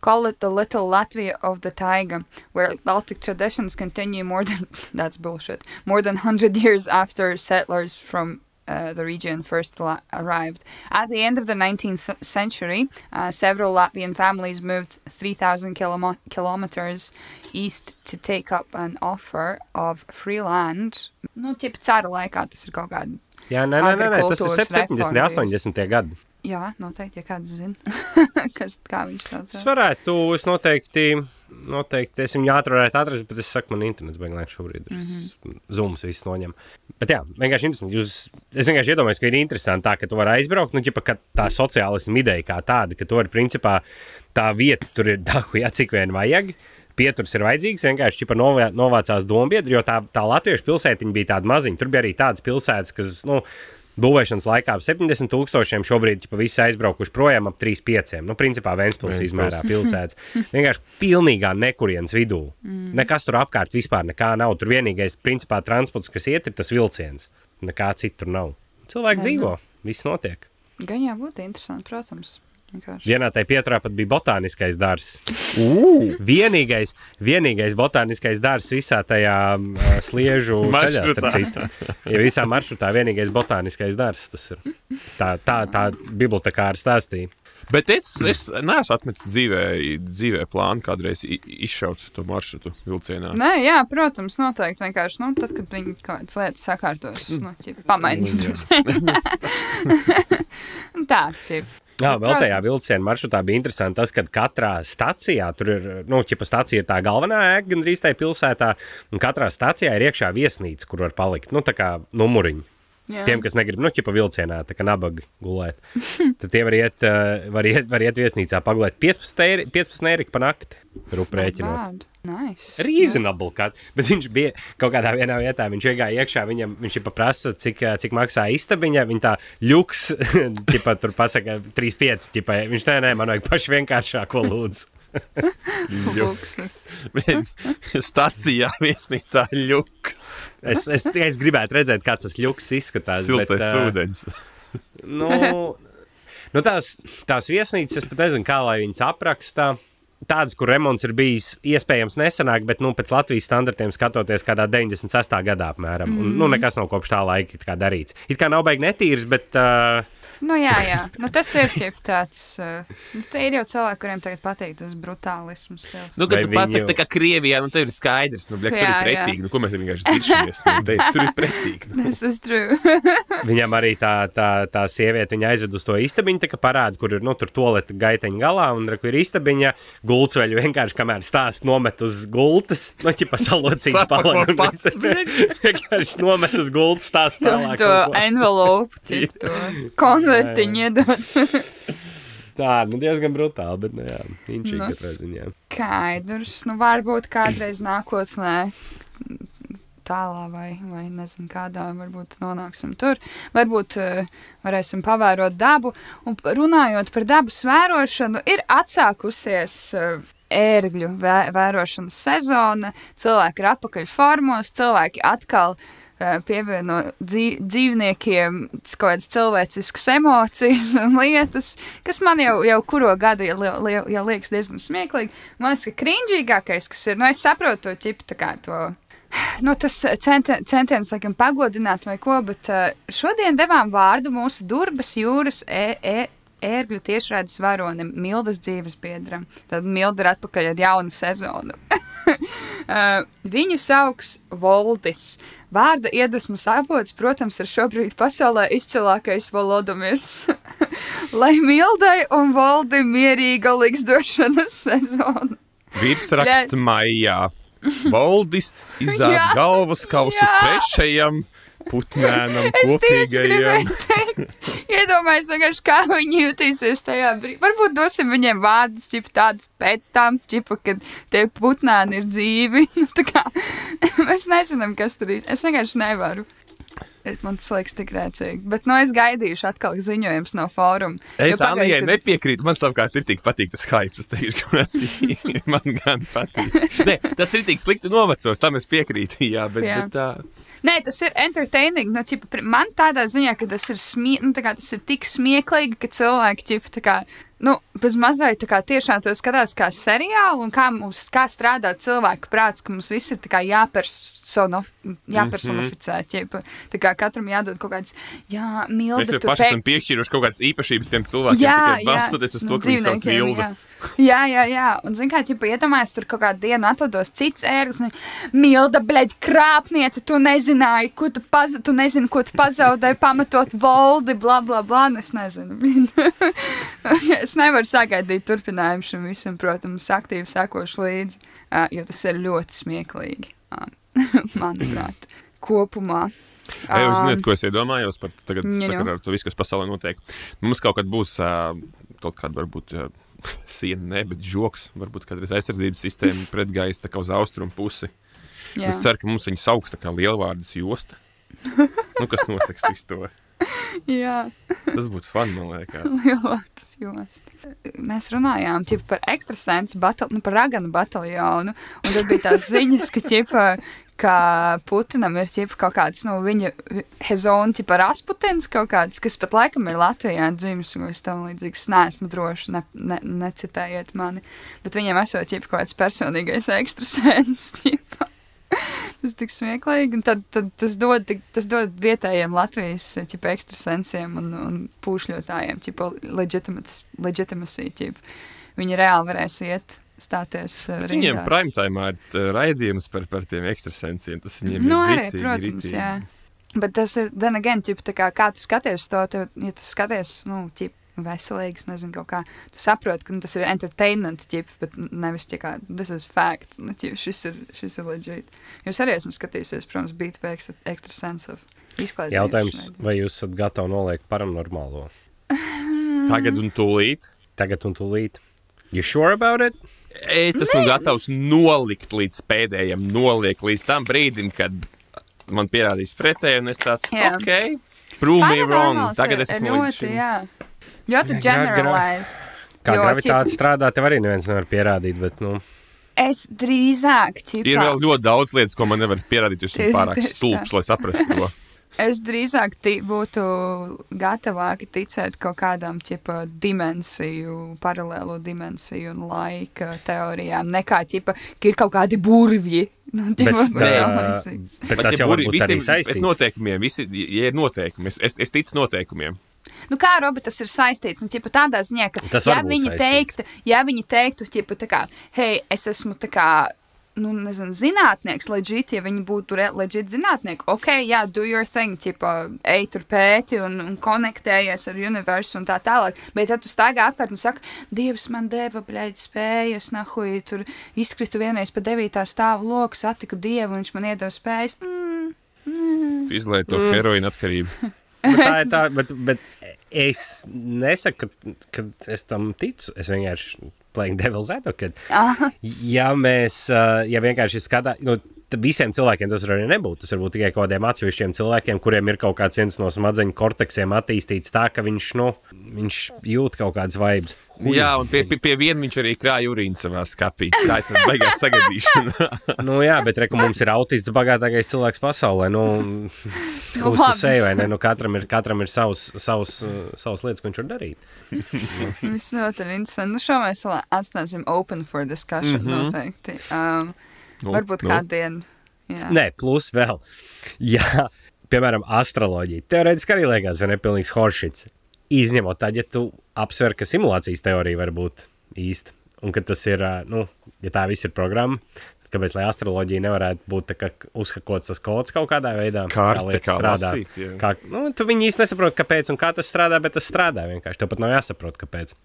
call it the little Latvia of the taiga, where Baltic traditions continue more than that's bullshit. More than 100 years after settlers from uh, the region first la- arrived. At the end of the 19th century, uh, several Latvian families moved 3,000 kilom- kilometers east to take up an offer of free land. Nu, ķip cara laikā tas ir kaut kāda. Jā, nē, nē, nē, nē tas ir Agrikultūras 70, reformas. 80 gadi. Jā, noteikti, ja kāds zina, kas, kā viņš sauc. Es varētu, es noteikti, noteikti es viņu ātri varētu atrast, bet es saku, man internets beigas lēns šobrīd. Ir mm -hmm. Zooms viss noņem. Bet jā, vienkārši interesanti. Jūs, es vienkārši iedomājos, ka ir interesanti tā, ka tu vari aizbraukt, nu, ķipa, ka tā sociālisma ideja kā tāda, ka tu vari principā tā vieta tur ir dahu, ja cik vien vajag. Pieturs ir vajadzīgs, vienkārši čipa novā, novācās dombiedri, jo tā, tā latviešu pilsētiņa bija tāda maziņa. Tur bija arī tādas pilsētas, kas, nu, būvēšanas laikā ap 70 tūkstošiem, šobrīd jau visi aizbraukuši projām ap 3,5. Nu, principā Vēnspils Ventspils. izmērā pilsētas. Vienkārši pilnīgā nekurienes vidū. Mm. Nekas tur apkārt vispār nekā nav. Tur vienīgais, principā, transports, kas iet, ir tas vilciens. Nekā citur nav. Cilvēki Jā, dzīvo, viss notiek. Gan jau būtu interesanti, protams. Vienkārši. Vienā tajā pieturā pat bija botāniskais dārzs. Vienīgais, vienīgais botāniskais dārzs visā tajā uh, sliežu ceļā, Maršrutā. citu. Ja visā maršrutā vienīgais botāniskais dārzs tas ir. Tā, tā, tā bibliotekāra stāstīja. Bet es, es neesmu atmetis dzīvē, dzīvē plānu kādreiz izšaut to maršrutu vilcienā. Nē, jā, protams, noteikti. Vienkārši, nu, tad, kad viņi kaut kādas lietas sakārtos, nu, pamainīs drusku. Tā, ķip. Jā, vēl tajā Protams. vilciena maršrutā bija interesanti tas, ka katrā stacijā, tur ir, nu, ķipa stacija ir tā galvenā ēka gandrīz tajā pilsētā, un katrā stacijā ir iekšā viesnīca, kur var palikt, nu, tā kā numuriņi. Jā. Tiem, kas negrib, nu, ķipa vilcienā, tā kā nabagi gulēt, tad tie var iet, uh, var iet, var iet viesnīcā pagulēt 15 eiro, 15 eiro pa nakti, ruprēķinot. Bad. Nice. Reasonable, kad, bet viņš bija kaut kādā vienā vietā. Viņš iegāja iekšā, viņam, viņš jau prasa, cik, ā, cik maksā istabiņa. Viņa tā ļuks, ķipa, tur pasaka, 3,5. ķipa, Viņš nē, nē, man vajag pašu vienkāršāko lūdzu. Stacijā viesnīcā ļuks. Es, es, es gribētu redzēt, kāds tas ļuks izskatās. Siltais bet, ā, ūdens. Nu, nu tās, tās viesnīcas, es pat nezinu, kā lai viņas apraksta. Tādas, kur remonts ir bijis iespējams nesenāk, bet nu, pēc Latvijas standartiem skatoties, kādā 96. gadā apmēram. Un, nu, nekas nav kopš tā laika it kā darīts. It kā nav baigi netīrs, bet uh, Nu, jā, jā. Nu, tas ir jau tāds. Uh, nu, te ir jau cilvēki, kuriem tagad patīk tas brutālisms. stils. Nu, kad Vai tu pasaki, tā kā Krievijā, nu, ir skaidrs, nu, bļak, tur ir Jā, jā. pretīgi. Nu, ko mēs vienkārši dziršamies? Nu, te, tur ir pretīgi. Nu. Tas ir true. Viņam arī tā, tā, tā sieviete viņa aizved uz to istabiņu, tā kā parāda, kur ir nu, tur toleta gaiteņa galā, un re, kur ir istabiņa, gults vēl vienkārši, kamēr stāst nomet uz gultas, nu, ķipa salocīts viss vienkārši nomet uz gultas, stāst to, tālāk. to envelopu, tip, to konvertiņu iedod. Tā, nu, diezgan brutāli, bet, nu, jā, viņš ir Nu, katrā ziņā. Skaidrs. Nu, varbūt kādreiz nākotnē. Tālā vai, vai nezinu, kādā varbūt nonāksim tur. Varbūt uh, varēsim pavērot dabu. Un runājot par dabas vērošanu, ir atsākusies uh, ērgļu vē, vērošanas sezona. Cilvēki ir apakaļ formos, cilvēki atkal uh, pievieno dzīv, dzīvniekiem kaut kādas cilvēciskas emocijas un lietas, kas man jau, jau kuro gadu jau, jau, jau liekas diezgan smieklīgi. Man liekas, ka krīņģīgākais, kas ir, nu, es saprotu to ķipu, tā kā to. Nu, tas centi- centiens, laikam, pagodināt vai ko, bet uh, šodien devām vārdu mūsu Durbas jūras e e ērgļu tiešraides varonim, Mildas dzīves biedram. Tad Milda ir atpakaļ ar jaunu sezonu. Uh, viņu sauc Voldis. Vārda iedvesmas avots, protams, ir šobrīd pasaulē izcilākais Volodimirs. Lai Mildai un Voldim mierīga liksdošanas sezona. Virsraksts maijā. Valdis izzāda Jā, galvas kausu jā. trešajam putnēnam, kopīgajam. iedomājieties, vienkārši, kā viņi jutīsies tajā brīdī. Varbūt dosim viņiem vārdus, ķip tādas pēc tam, ķipa, kad tie putnēni ir dzīvi. Nu, kā, mēs nezinām, kas tur ir. Es vienkārši nevaru. Man tas liekas tik rēcīgi. Bet, nu, es gaidīšu atkal ziņojums no fóruma. Es Anijai gadu- nepiekrītu. Man savukārt ir tik patīk tas hype. Man gan patīk. Nē, tas ir tik slikti novecos, tam es piekrītu. Jā, bet, Jā. bet tā. Nē, tas ir entertaining. Nu, ķipa, man tādā ziņā, ka tas ir, smie, nu, kā tas ir tik smieklīgi, ka cilvēki ķipa, kā, nu, bez mazliet tiešām to skatās kā seriālu un kā, mums, kā strādā cilvēku prāts, ka mums viss ir jāpersonificē. ķipa. Tā kā katram jādod kaut kāds, jā, milda. Mēs jau paši pē- esam piešķīruši kaut kādas īpašības tiem cilvēkiem, Jā, tikai balstoties uz nu, to, ka viņi sauc Mildu. Jā. jā, jā. Un, zini, kā, ja iedomājies, tur kaut kādu dienu atrados cits ērglis, un Milda, bleģ, krāpniece, tu nezināji, ko tu, paz tu nezini, ko tu pazaudēji, pamatot valdi, bla, bla, bla, un es nezinu. es nevaru sagaidīt turpinājumu šim visam, protams, aktīvi sekošu līdzi, jo tas ir ļoti smieklīgi, manuprāt, kopumā. Ei, jūs zināt, ko es iedomājos par tagad, Nu, nu. sakarā ar to visu, kas pasaulē notiek. Mums kaut kad būs kaut kāda, varbūt, siena, ne, bet žoks, varbūt kādreiz aizsardzības sistēma pret gaisa tā kā uz austrumu pusi. jā. Es ceru, ka mums viņi sauks tā kā lielvārdas josta. nu, kas nosaks visu to? jā. Tas būtu fun, man liekas. Lielāks josts. Mēs runājām ķipa, par ekstrasensu, batal, nu, par raganu bataljonu. Un tad bija tās ziņas, ka, ķipa, ka Putinam ir ķipa, kaut kāds nu, viņa hezona, tipa Rasputins, kaut kāds, kas pat laikam ir Latvijā dzimis, un es tam līdzīgs neesmu droši, ne, ne, necitējiet mani. Bet viņiem esot ķipa, kaut kāds personīgais ekstrasens. ķipa. Tas tik smieklīgi, un tad, tad tas, dod, tas dod vietējiem Latvijas ķipa, ekstrasensiem un, un pūšļotājiem legitimāciju. Viņi reāli varēs iet, stāties uh, Viņiem rindās. prime time ir uh, raidījums par, par tiem ekstrasensiem. Tas viņiem Nu, ir arī, ritīgi, protams, ritīgi. jā. Bet tas ir, then again, ķip, tā kā, kā tu skaties to, tev, ja tu skaties, nu, ķip, veselīgs, nezinu, kaut kā. Tu saproti, ka nu, tas ir entertainment, ķip, bet nevis kā tas ir fakts. Nu, ķip, šis ir, šis ir legit. Jūs arī esat skatījusies, protams, beat vai extra, sense of izklaidējuši. Jautājums, vai jūs esat gatavi noliekt paranormālo? Tagad un tūlīt. Tagad un tūlīt. You sure about it? Es esmu gatavs nolikt līdz pēdējiem, noliekt līdz tam brīdim, kad man pierādīs pretēji, un es tāds ok, prove me wrong. Tagad es ir esmu ļoti, jā. Ļoti generalized. Kā Jo, gravitāte strādā, tev arī neviens nevar pierādīt, bet, nu, Es drīzāk, ķipā, Ir vēl ļoti daudz lietas, ko man nevar pierādīt. Es esmu pārāk stulbs, lai saprastu to. es drīzāk būtu gatavāka ticēt kaut kādām ķipa, dimensiju, paralēlo dimensiju un laika teorijām, nekā ķipa, ka ir kaut kādi burvji. Nu, Bet, līdzīgs. bet Bet tas ja jau arī visiem- saistīts. Es noteikumiem, visi, ja ir noteikumi, es, es, es ticu noteikumiem. Nu, kā Robi, tas ir saistīts? Nu, ķipa, tādā ziņā, ka, ja viņi, saistīts. teiktu, ja viņi teiktu, ķipa, kā, hei, es esmu tā kā, nu, nezinu, zinātnieks, leģit, ja viņi būtu leģit zinātnieki, ok, jā, do your thing, ķipa, ej tur pēti un, un konektējies ar universu un tā tālāk, bet ja tu staigā apkārt un saka, Dievs man deva, bļaļ, spējas, nahuj, tur izkritu vienreiz pa devītā stāvu loku, satiku Dievu, un viņš man iedeva spējas, mm, mm. Izlaiž to mm. heroīnu atkarību. Bet tā ir tā, bet, bet es nesaku, ka, ka es tam ticu. Es vienkārši playing devil's advocate. Aha. Ja mēs, ā, ja vienkārši skatām, nu, visiem cilvēkiem tas var arī nebūt. Tas varbūt tikai kaut kādiem atsevišķiem cilvēkiem, kuriem ir kaut kāds viens no smadzeņu korteksiem attīstīts tā, ka viņš, nu, viņš jūt kaut kādas vibes. Jā, un pie, pie, pie viena viņš arī krāja urīnu savā skapī. Tā ir tā beigās sagadīšana. Nu, jā, bet reku mums ir autists bagātākais cilvēks pasaulē. Nu, Uz to sevi, vai ne? Nu, katram ir, katram ir savs, savs, savs lietas, ko viņš var darīt. Viss ļoti interesanti. Nu, šo mēs atstāsim open for discussion mm -hmm. noteikti. Um, Nu, varbūt nu. kādu dienu. Jā. Nē, plus vēl. Jā, piemēram, astroloģija. Teorētiski arī liekas, ka nepilnīgs horšits. Izņemot tad, ja tu apsver, ka simulācijas teorija var būt īsta. Un ka tas ir, nu, ja tā viss ir programma, tad kāpēc lai astroloģija nevarētu būt kā uzhakots tas kods kaut kādā veidā? Karte, lietas kā strādā. lasīt, jā. kā, nu, tu viņi īsti nesaprot, kāpēc un kā tas strādā, bet tas strādā vienkārši. Tev pat nav jāsaprot, kāpēc.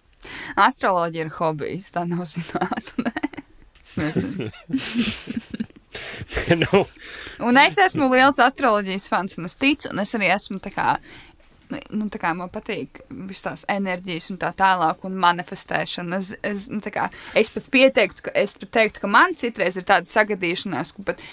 Astroloģija ir hobijs, tā nav zinātne. Es nezinu. nu, Un es esmu liels astroloģijas fans, un es ticu, un es arī esmu tā kā. nu, tā kā man patīk visas tās enerģijas, un tā tālāk, un manifestēšana. Es, es, nu, kā, es pat pieteiktu, ka, es pat teiktu, ka man citreiz ir tāda sagadīšanās, ka pat,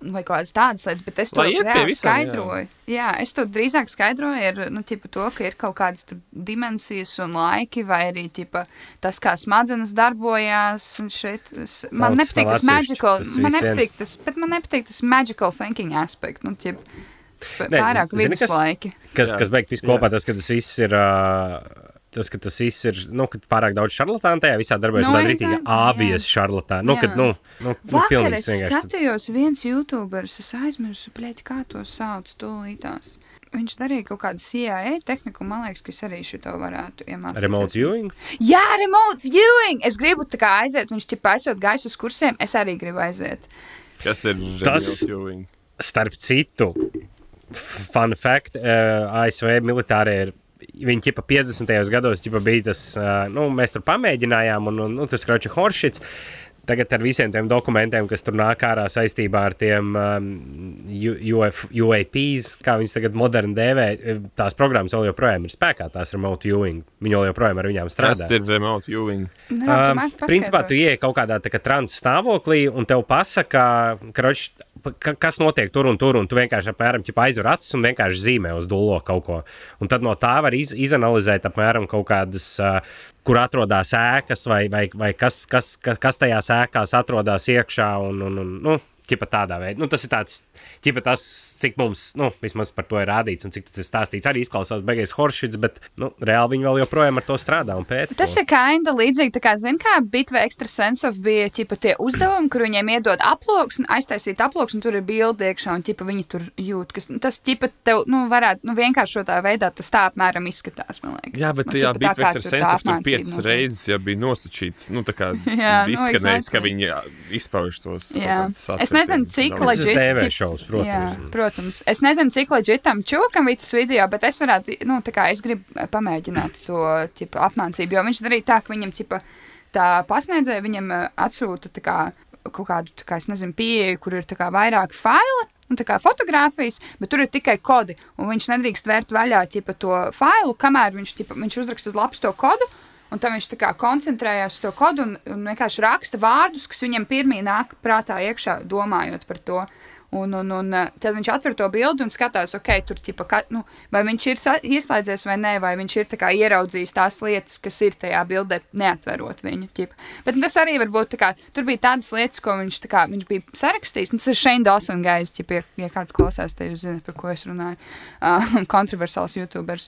vai kaut kādas tādas lietas, bet es to reāli skaidroju. Jā. jā, es to drīzāk skaidroju ar nu, ķipa, to, ka ir kaut kādas tur dimensijas un laiki, vai arī ķipa, tas, kā smadzenes darbojās. un Šeit, es, man tas nepatīk tas magical, tas man nepatīk tas, bet man nepatīk tas magical thinking aspekt. Nu, ķip, Nē, pārāk kas- viduslaiki. kas, kas beig visu kopā, tas, ka tas viss ir. ā, Tas, ka tas viss ir, nu, pārāk daudz šarlatānu tajā visā darbojas, Nu, no, exactly, jā. āvijas šarlatāna. Nu, kad, Jā. nu, nu, nu Vakar pilnīgi es skatījos viens youtuberis, es aizmirsu, blēķi, kā to sauc, tūlītās. Viņš darīja kaut kādu CIA tehniku, man liekas, ka es arī šito varētu iemācīties. Remote viewing? Jā, remote viewing! Es gribu tā kā aiziet, viņš ķipa aizsot gaisu uz kursiem, es arī gribu aiziet. Kas ir Tas- remote viewing? Starp citu, fun fact, uh, ASV militārie ir. Viņi ķipa 50. gados ķipa bija tas, uh, nu, mēs tur pamēģinājām, un, un nu, tas Kroča Horšits. Tagad ar visiem tiem dokumentiem, kas tur nāk ārā saistībā ar tiem um, UF, UAPs, kā viņas tagad moderni dēvē, tās programmas vēl joprojām ir spēkā, tās remote viewing. Viņi vēl joprojām ar viņām strādā. Tas ir remote viewing. Um, principā tu ieej kaut kādā tā kā trans stāvoklī, un tev pasaka, kroč, ka, kas notiek tur un tur, un tu vienkārši apmēram aizver acis un vienkārši zīmē uz dūlo kaut ko. Un tad no tā var iz, izanalizēt apmēram kaut kādas, uh, kur atrodas ēkas, vai, vai, vai kas, kas, kas, tajās ēkās atrodas iekšā. Un, un, un, nu, Ķipa tādā veidā. Nu, tas ir tāds, ķipa tas, cik mums, nu, vismaz par to ir rādīts un cik tas ir stāstīts. Arī izklausās beigās horšits, bet, nu, reāli viņi vēl joprojām ar to strādā un pēta. Tas to. ir kinda līdzīgi, tā kā, zin, kā bitva ekstrasense bija, ķipa, tie uzdevumi, kur viņiem iedod aploks, un aiztaisīt aploks, un tur ir bildi iekšā, un, ķipa, viņi tur jūt, kas, tas, ķipa, tev, nu, varētu, nu, vienkāršotā veidā tas tā apmēram izskatās, man liekas. Jā, bet nu, ķipa, bija tā kā ekstra tur piecas notiek. reizes jau bija nostučīts. Nu, tā kā Jā, nu, izskanējis, ka exactly. viņi izpauž tos. Jā. Es. Nezinu, cik daudz. Tas ir leģit. TV ķip- šovs, Jā, protams. protams. Es nezinu, cik leģitam čūkam bija tas video, bet es varētu, nu, tā kā es gribu pamēģināt to ķipa, apmācību, jo viņš darīja tā, ka viņam ķipa, tā pasniedzēja, viņam eh, atsūta kā, kaut kādu, kā, es nezinu, pieeju, kur ir kā vairāki faili. Un tā kā fotografijas, bet tur ir tikai kodi. Viņš nedrīkst vērt vaļā ķipa, to failu, kamēr viņš, ķipa, viņš uzraksta uz lapas to kodu. Un tam viņš koncentrējās uz to kodu un, un vienkārši raksta vārdus, kas viņam pirmie nāk prātā iekšā, domājot par to. Un, un, un eh, tad viņš atver to bildi un skatās, ok, tur ķipa, ka, nu, vai viņš ir ieslēdzies vai nē, vai viņš ir kā ieraudzījis tās lietas, kas ir tajā bildē, neatverot viņu. Ķipa. Bet nu, tas arī var būt tā kā, tur bija tādas lietas, ko viņš, kā, viņš bija sarakstījis. Nu, tas ir Shane Dawson gājis, ja, ja kāds klausās, tad jūs zināt, par ko es runāju. Uh, kontroversāls youtubers.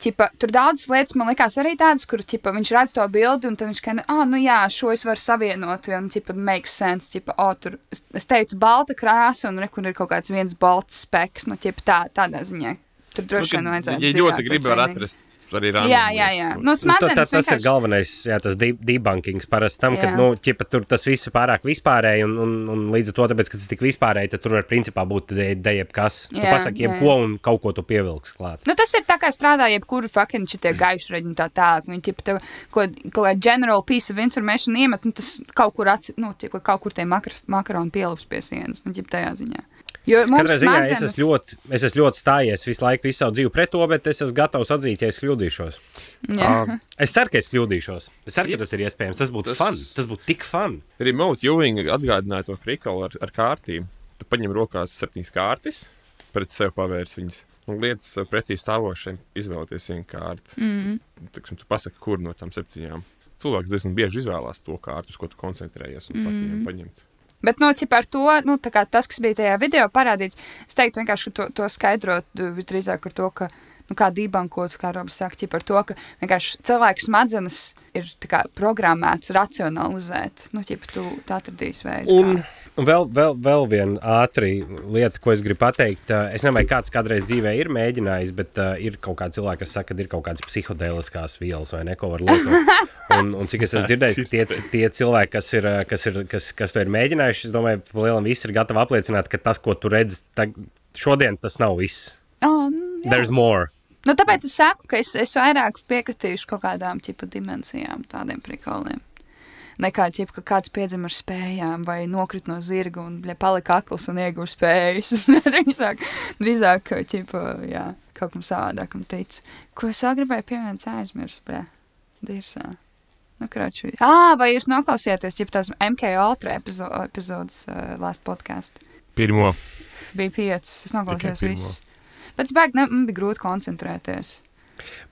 Ķipa, tur daudzas lietas man likās arī tādas, kur ķipa, viņš redz to bildi, un viņš kā, ah, nu jā, šo es varu savienot, un ķipa, makes sense. Ķipa, oh, tur, es, teicu, balta krāsa, un rekur ir kaut kāds viens balts speks, nu, ķipa, tā, tādā ziņā. Tur droši vien vajadzētu. Ja ļoti to grib, var atrast arī random Jā, jā, jā. ko- Nu, Nu, smadzenes tā, tas ir vienkārši- galvenais, jā, tas de debunkings parasti tam, ka Jā. nu, ķipa, tur tas viss ir pārāk vispārēji, un, un, un līdz ar to, tāpēc, ka tas tik vispārēji, tad tur var principā būt dejeb kas. Tu Jā, pasaki jā, jebko un kaut ko tu pievilks klāt. Nu, tas ir tā kā strādā jebkuru fucking šitie gaišreģi un tā tālāk. Viņi tipa tev kaut kaut kādu general piece of information iemet, un tas kaut kur, atsi, nu, tipa, kaut kur tie makar, makaroni pielips pie sienas, nu, ģip tajā ziņā. Katrā ziņā es smadzenes- esmu ļoti, es esmu ļoti stājies visu laiku, visu savu dzīvi pret to, bet es esmu gatavs atzīt, ja es kļūdīšos. Ā, Es ceru, ka es kļūdīšos. Es ceru, ka tas ir iespējams. Tas būtu Tas- fun. Tas būtu tik fun. Remote viewing atgādināja to krikalu ar, ar kārtīm. Tu paņem rokās septiņas kārtas, pret sevi pavērs viņas. Un lietas pretī stāvošiem izvēlēties vienu kārtu. Mm. Tiksim, tu pasaki, kur no tām septiņām. Cilvēks diezgan bieži izvēlās to kārtu, uz ko tu koncentrējies un saka, viņam paņemt. Bet, nu, cip ar to, nu, tā kā tas, kas bija tajā video parādīts, es teiktu vienkārši, to, to skaidrot uh, visdrīzāk ar to, ka, nu, kā debankot, kā Robs saka, cip ar to, ka vienkārši cilvēku smadzenes ir tā kā programmēts racionalizēt. Nu, cip tu, tu atradīsi veidu. Un, kā. Un vēl, vēl, vēl viena ātrī lieta, ko es gribu pateikt. Es nezinu, vai kāds kādreiz dzīvē ir mēģinājis, bet uh, ir kaut kādi cilvēki, kas saka, ka ir kaut kādas psihotēliskās vielas vai neko var lietot. Un, un cik es esmu dzirdējis, tie, tie cilvēki, kas, ir, kas, ir, kas, kas to ir mēģinājuši, es domāju, ka lielam visi ir gatavi apliecināt, ka tas, ko tu redzi, tag, šodien tas nav viss. Oh, jā. There's more. Nu, tāpēc es saku, ka es, es vairāk piekritīšu kaut kādām tipu dimensijām, tādiem prikoliem. Nekā ķip, ka kāds piedzima ar spējām, vai nokrita no zirga un bļa, palika akls un ieguva spējas. Drīzāk, drīzāk ķip, jā, kaut kam savādākam ticu. Ko es vēl gribēju pieminēt, aizmirsu, bļa, dirsā. Nu, kraču. Ā, vai jūs noklausījāties, ķip, tās MK Ultra epizo epizodes uh, last podcast? Pirmo. Bija piecas, es noklausījos visus. Bet es bēgu, ne, man bija grūti koncentrēties.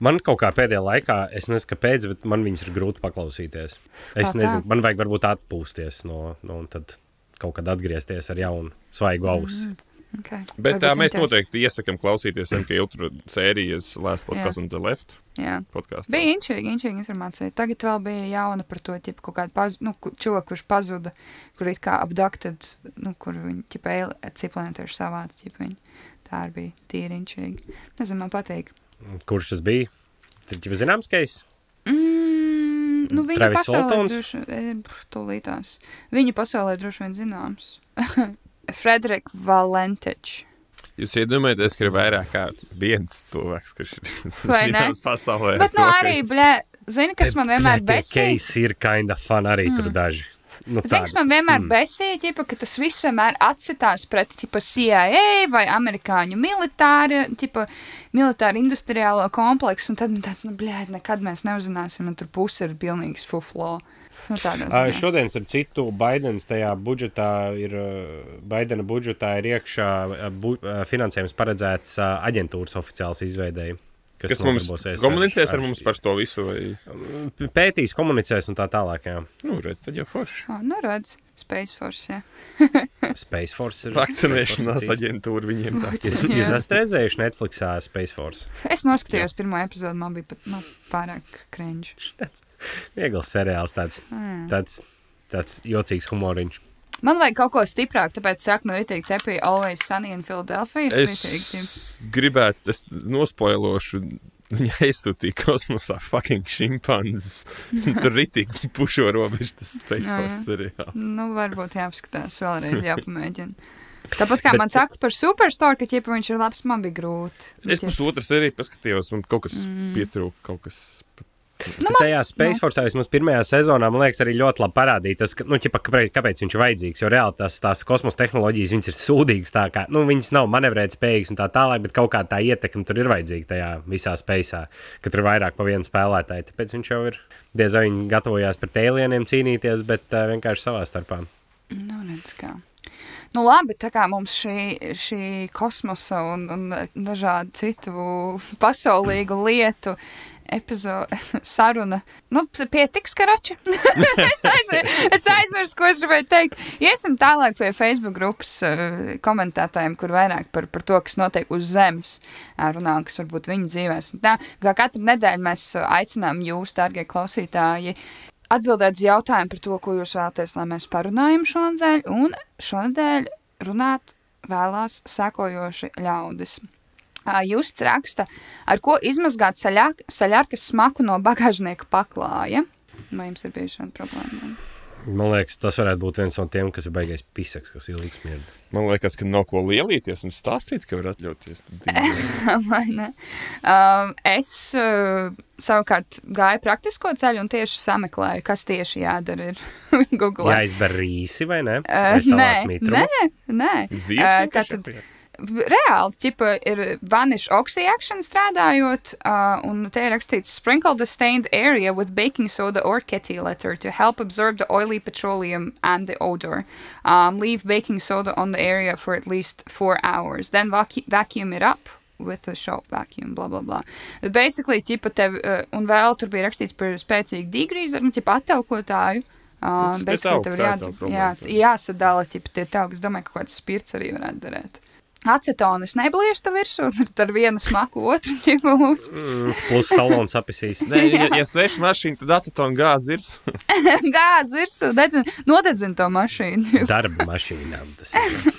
Man kaut kā pēdējā laikā, es nezinu, kāpēc, bet man viņas ir grūti paklausīties. Es Kā tā? nezinu, man vajag varbūt atpūsties no, no un tad kaut kad atgriezties ar jaunu, svaigu ausi. Mm. Okay. Bet tā, Varbūt mēs viņi tev- noteikti iesakām klausīties MK Ultra sērijas Last Podcast un The Left Jā. podkāstu. Bija inčīgi, inčīgi informācija. Tagad vēl bija jauna par to, ķip, kaut kādu paz, nu, ku- cilvēku, kurš pazuda, kur it kā abducted, nu, kur viņi, ķip, ciplēntieši savāds, ķip, viņi. Tā arī bija tīri inčīgi. Nezinu, man patīk. Kurš tas bija? Tad jau zināms, ka es. Mm, nu, viņa Travis pasaulē Waltons? droši, e, pf, tūlītās. Viņa pasaulē droši vien zināms. Frederik Valentič. Jūs iedomājaties, ka ir vairāk kā viens cilvēks, kurš ir zināms pasaulē. Bet, nu, ka- arī, blē, zini, kas man vienmēr besīja? Keisi ir kinda fun arī mm. tur daži. Nu, Zini, kas man vienmēr mm. besīja, ķipa, ka tas viss vienmēr atsitās pret ķipa, CIA vai amerikāņu militāri, ķipa, militāru industriālo kompleksu, un tad man tāds, nu, blēd, nekad mēs neuzzināsim, un tur puse ir pilnīgs fuflo. Nu. Šodien, starp citu, Baidens tajā budžetā ir, Baidena budžetā ir iekšā bu, finansējums paredzēts aģentūras oficiāls izveidēji. Kas mums nodarbosies komunicēs ar mums par to visu? Vai... ar pētīs, komunicēs un tā tālāk. Jā. Nu, redz, tad jau forši. O, nu, redz, Space Force, jā. Space Force ir. Vakcinēšanās aģentūra viņiem tā. Jūs, Jā. jūs esat redzējuši Netflixā Space Force? Es noskatījos pirmo epizodu, man bija pat man pārāk cringe. Viegls seriāls, tāds, Mm. tāds, tāds jocīgs humoriņš. Man vajag kaut ko stiprāku, tāpēc saka, man ir teikt, cepija Always Sunny in Philadelphia. Es gribētu, es nospoilošu Viņa aizsūtīja kosmosā fucking šimpanzes. Tur ritīgi pušo robežu tas Space. Force seriāls. Nu, varbūt jāapskatās vēlreiz, jāpamēģina. Tāpat kā Bet- man saka par Superstore, ka ķipa viņš ir labs, man bija grūti. Es pusotru sēriju paskatījos, man kaut kas mm. pietrūka, kaut kas. Nu, Nu, tajā Space Force vismaz pirmajā sezonā, man liekas, arī ļoti labi parādīja tas, ka, nu, ķipa, kāpēc viņš ir vajadzīgs. Jo reāli tās, tās kosmosa tehnoloģijas viņas ir sūdīgas, tā kā nu, viņas nav manevrēt spējīgas un tā tālāk, bet kaut kā tā ietekme tur ir vajadzīga tajā visā spēcā, ka tur ir vairāk pa vienu spēlētāju. Tāpēc viņš jau ir diez vai viņi gatavojās pret alieniem cīnīties, bet uh, vienkārši savā starpā. Nu, redz, kā. Nu, labi, tā kā mums šī, šī kosmosa un, un dažādu citu pasaulīgu lietu epizode, saruna. Nu, pietiks, karači. es, aizver, es aizmirsu, ko es gribēju teikt. Iesim tālāk pie Facebook grupas uh, komentētājiem, kur vairāk par, par to, kas notiek uz Zemes, ā, runā, kas varbūt viņu dzīvēs. Tā, kā katru nedēļu mēs ā, aicinām jūs, dārgie klausītāji, atbildēt uz jautājumu par to, ko jūs vēlaties, lai mēs parunājam šonadēļ. Un šonadēļ runāt vēlās sekojoši ļaudis. Justs raksta, ar ko izmazgāt saļāk- saļarkas smaku no bagāžnieka paklāja. Vai jums ir bijusi šāda problēma? Man liekas, tas varētu būt viens no tiem, kas ir baigais pisaks, kas ilgi smirdz. Man liekas, ka nav ko lielīties un stāstīt, ka var atļauties. Vai ne? Um, es uh, savukārt gāju praktisko ceļu un tieši sameklēju, kas tieši jādara ir Google. Jāizber rīsi vai ne? Uh, Vai nē, salāts mitrumu? nē, nē. Ā, vienkārši tātad-? Reāli, ķipa, ir vanish oxy-action strādājot, uh, un te ir rakstīts sprinkle the stained area with baking soda or kettle letter to help absorb the oily petroleum and the odor. Um, leave baking soda on the area for at least four hours. Then vacu vacuum it up with a shop vacuum, blah, blah, blah. Bet basically, ķipa, tev, uh, un vēl tur bija rakstīts par spēcīgu degrīzeru, nu. Uh, Tas tie basically, tauki, tev ir ir jā, jāsadala ķipa, tie tauki. Es domāju, ka kaut kāds spirts arī varētu darēt. Acetonu es nebliežu tā virsū, tad ar vienu smaku otru ķipa uz. Mm, plus salons apisīs. Nē, ja, ja sveša mašīna, tad acetona gāzi virs. Gāzi virsū, dedzin, nodedzin to mašīnu. Darba mašīnām tas ir.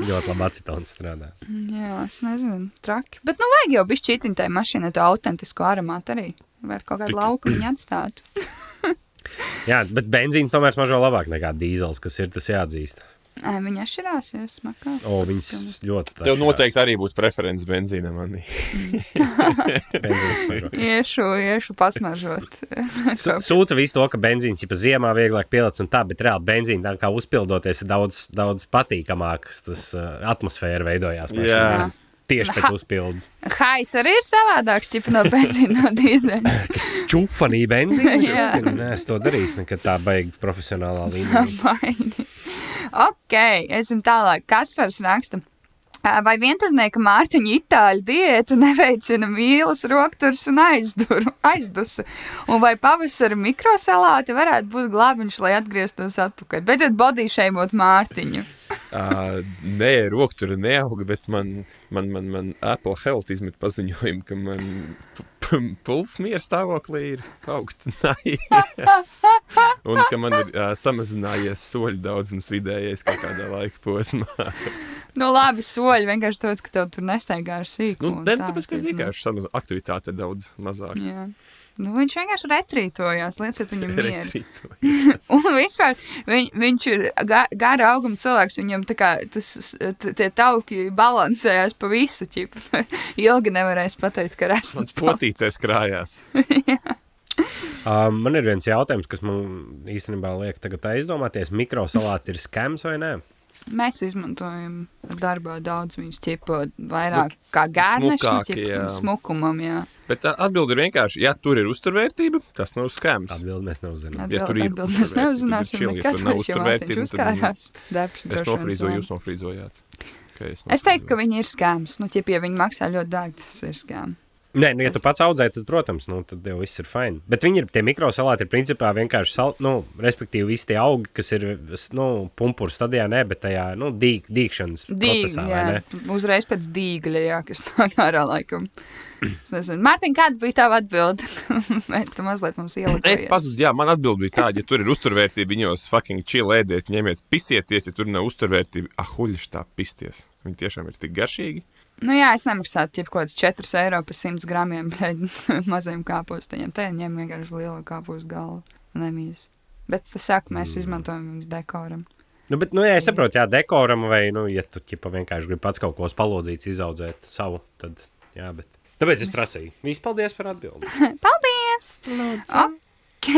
Ļoti labi acetons strādā. Jā, es nezinu, traki. Bet, nu, vajag jau bišķītiņ tai mašīnai to autentisku aromātu arī. Vai kaut kādu lauku viņa atstātu. Jā, bet benzīns tomēr smaržo labāk nekā dīzels, kas ir tas jāatzīst. Ē, Viņa atšķirās, ja smakā. O, viņas ļoti Tev noteikti arī būtu preferences benzīnam. Manī. Iešu, iešu pasmažot. Sūta visu to, ka benzīns jau ziemā vieglāk pielāgojas un tā, bet reāli benzīna tā kā uzpildoties ir daudz, daudz patīkamāks. Tas uh, atmosfēra veidojās mašīnā. Jā. tieši pēc uzpildes. Hais arī ir savādāks, ķipa no benzīna no dīzeļa. Čufanī benzīns. Jā. Nē, es to darīšu, nekad tā baigi profesionālā līmenī. Ok, esam tālāk. Kaspars raksta. Vai vienturnieka Mārtiņa itāļu diēta neveicina mīlas, rokturs un aizduru, aizdusu? Un vai pavasara mikrosalāti varētu būt glābiņš, lai atgrieztos atpakaļ? Beidziet bodīšēmot Mārtiņu. Uh, nē, roktura neauga, bet man, man, man, man Apple Health izmet paziņojumu, ka man pulss miera stāvoklī ir paaugstinājies. Un ka man ir uh, samazinājies soļu daudzums vidējais kaut kādā laika posmā. Nu, labi, soļi vienkārši tāpēc, ka tev tur nestaigā ar sīku. nu, ne, tā, tāpēc, ka nu, vienkārši aktivitāte ir daudz mazāka. Nu, viņš vienkārši retrītojās, lieciet viņam mieru. Un vispār viņ, viņš ir ga, gara auguma cilvēks. Viņam tā kā tas, tie tauki balansējās pa visu ķipu. Ilgi nevarēs pateikt, ka esmu Mans potītais krājās. Um, man ir viens jautājums, kas man īstenībā liek tagad aizdomāties. Mikrosalāti ir skams vai nē? Mēs izmantojam darbā daudz viņus ķipu vairāk kā gārnešu jā. smukumam, jā. Bet tā atbilde ir vienkārši, ja tur ir uzturvērtība, tas nav skams. Atbildi mēs neuzinām. Ja tur ir Atbild, mēs uzturvērtība, neuzzināsim tad chill, ja nekad, tur nav uzturvērtība, Mārtiņš tad viņi-. Darbs Es nofrīzoju, jūs nofrīzojāt. Okay, Es teiktu, ka viņi ir skāms. Nu, ja viņi maksā ļoti dārgi, tas ir skāms. Nē, nu, ja tu pats audzē, tad, protams, nu, tad jau viss ir fini. Bet viņi ir tie mikrosalāti, ir principā vienkārši, sal, nu, respektīvi, visi tie augi, kas ir, nu, pumpuru stadijā, ne, bet tajā, nu, dīk, dīkšanas procesā, vai jā, ne? uzreiz pēc dīgļa, jā, kas nāk ārā laikam. Es nezinu, Mārtiņ, kāda bija tava atbilde? Vai tu mazliet mums ieliki? Es pazudu, jā, man atbild bija tāda, ja tur ir uzturvērtība, viņos fucking chill ēdiet, ņemiet, pisieties, ja tur nav uzturvērtība, ah, huļš tā pisties. Viņi tiešām ir tik garšīgi. Nu, jā, es nemaksātu kaut kāds 4 eiro par 100 gramiem maziem kāpostiem. Te ņem vienkārši lielu kāpostu galvu. Nemīs. Bet tas saka, mēs mm. izmantojam viņus dekoram. Nu, bet, nu, jā, es saprotu, jā, dekoram vai, nu, ja tu ķipa vienkārši gribi pats kaut ko spalodzīts izaudzēt savu, tad, jā, bet. Tāpēc es prasīju. Visi paldies par atbildi. Paldies! Ok,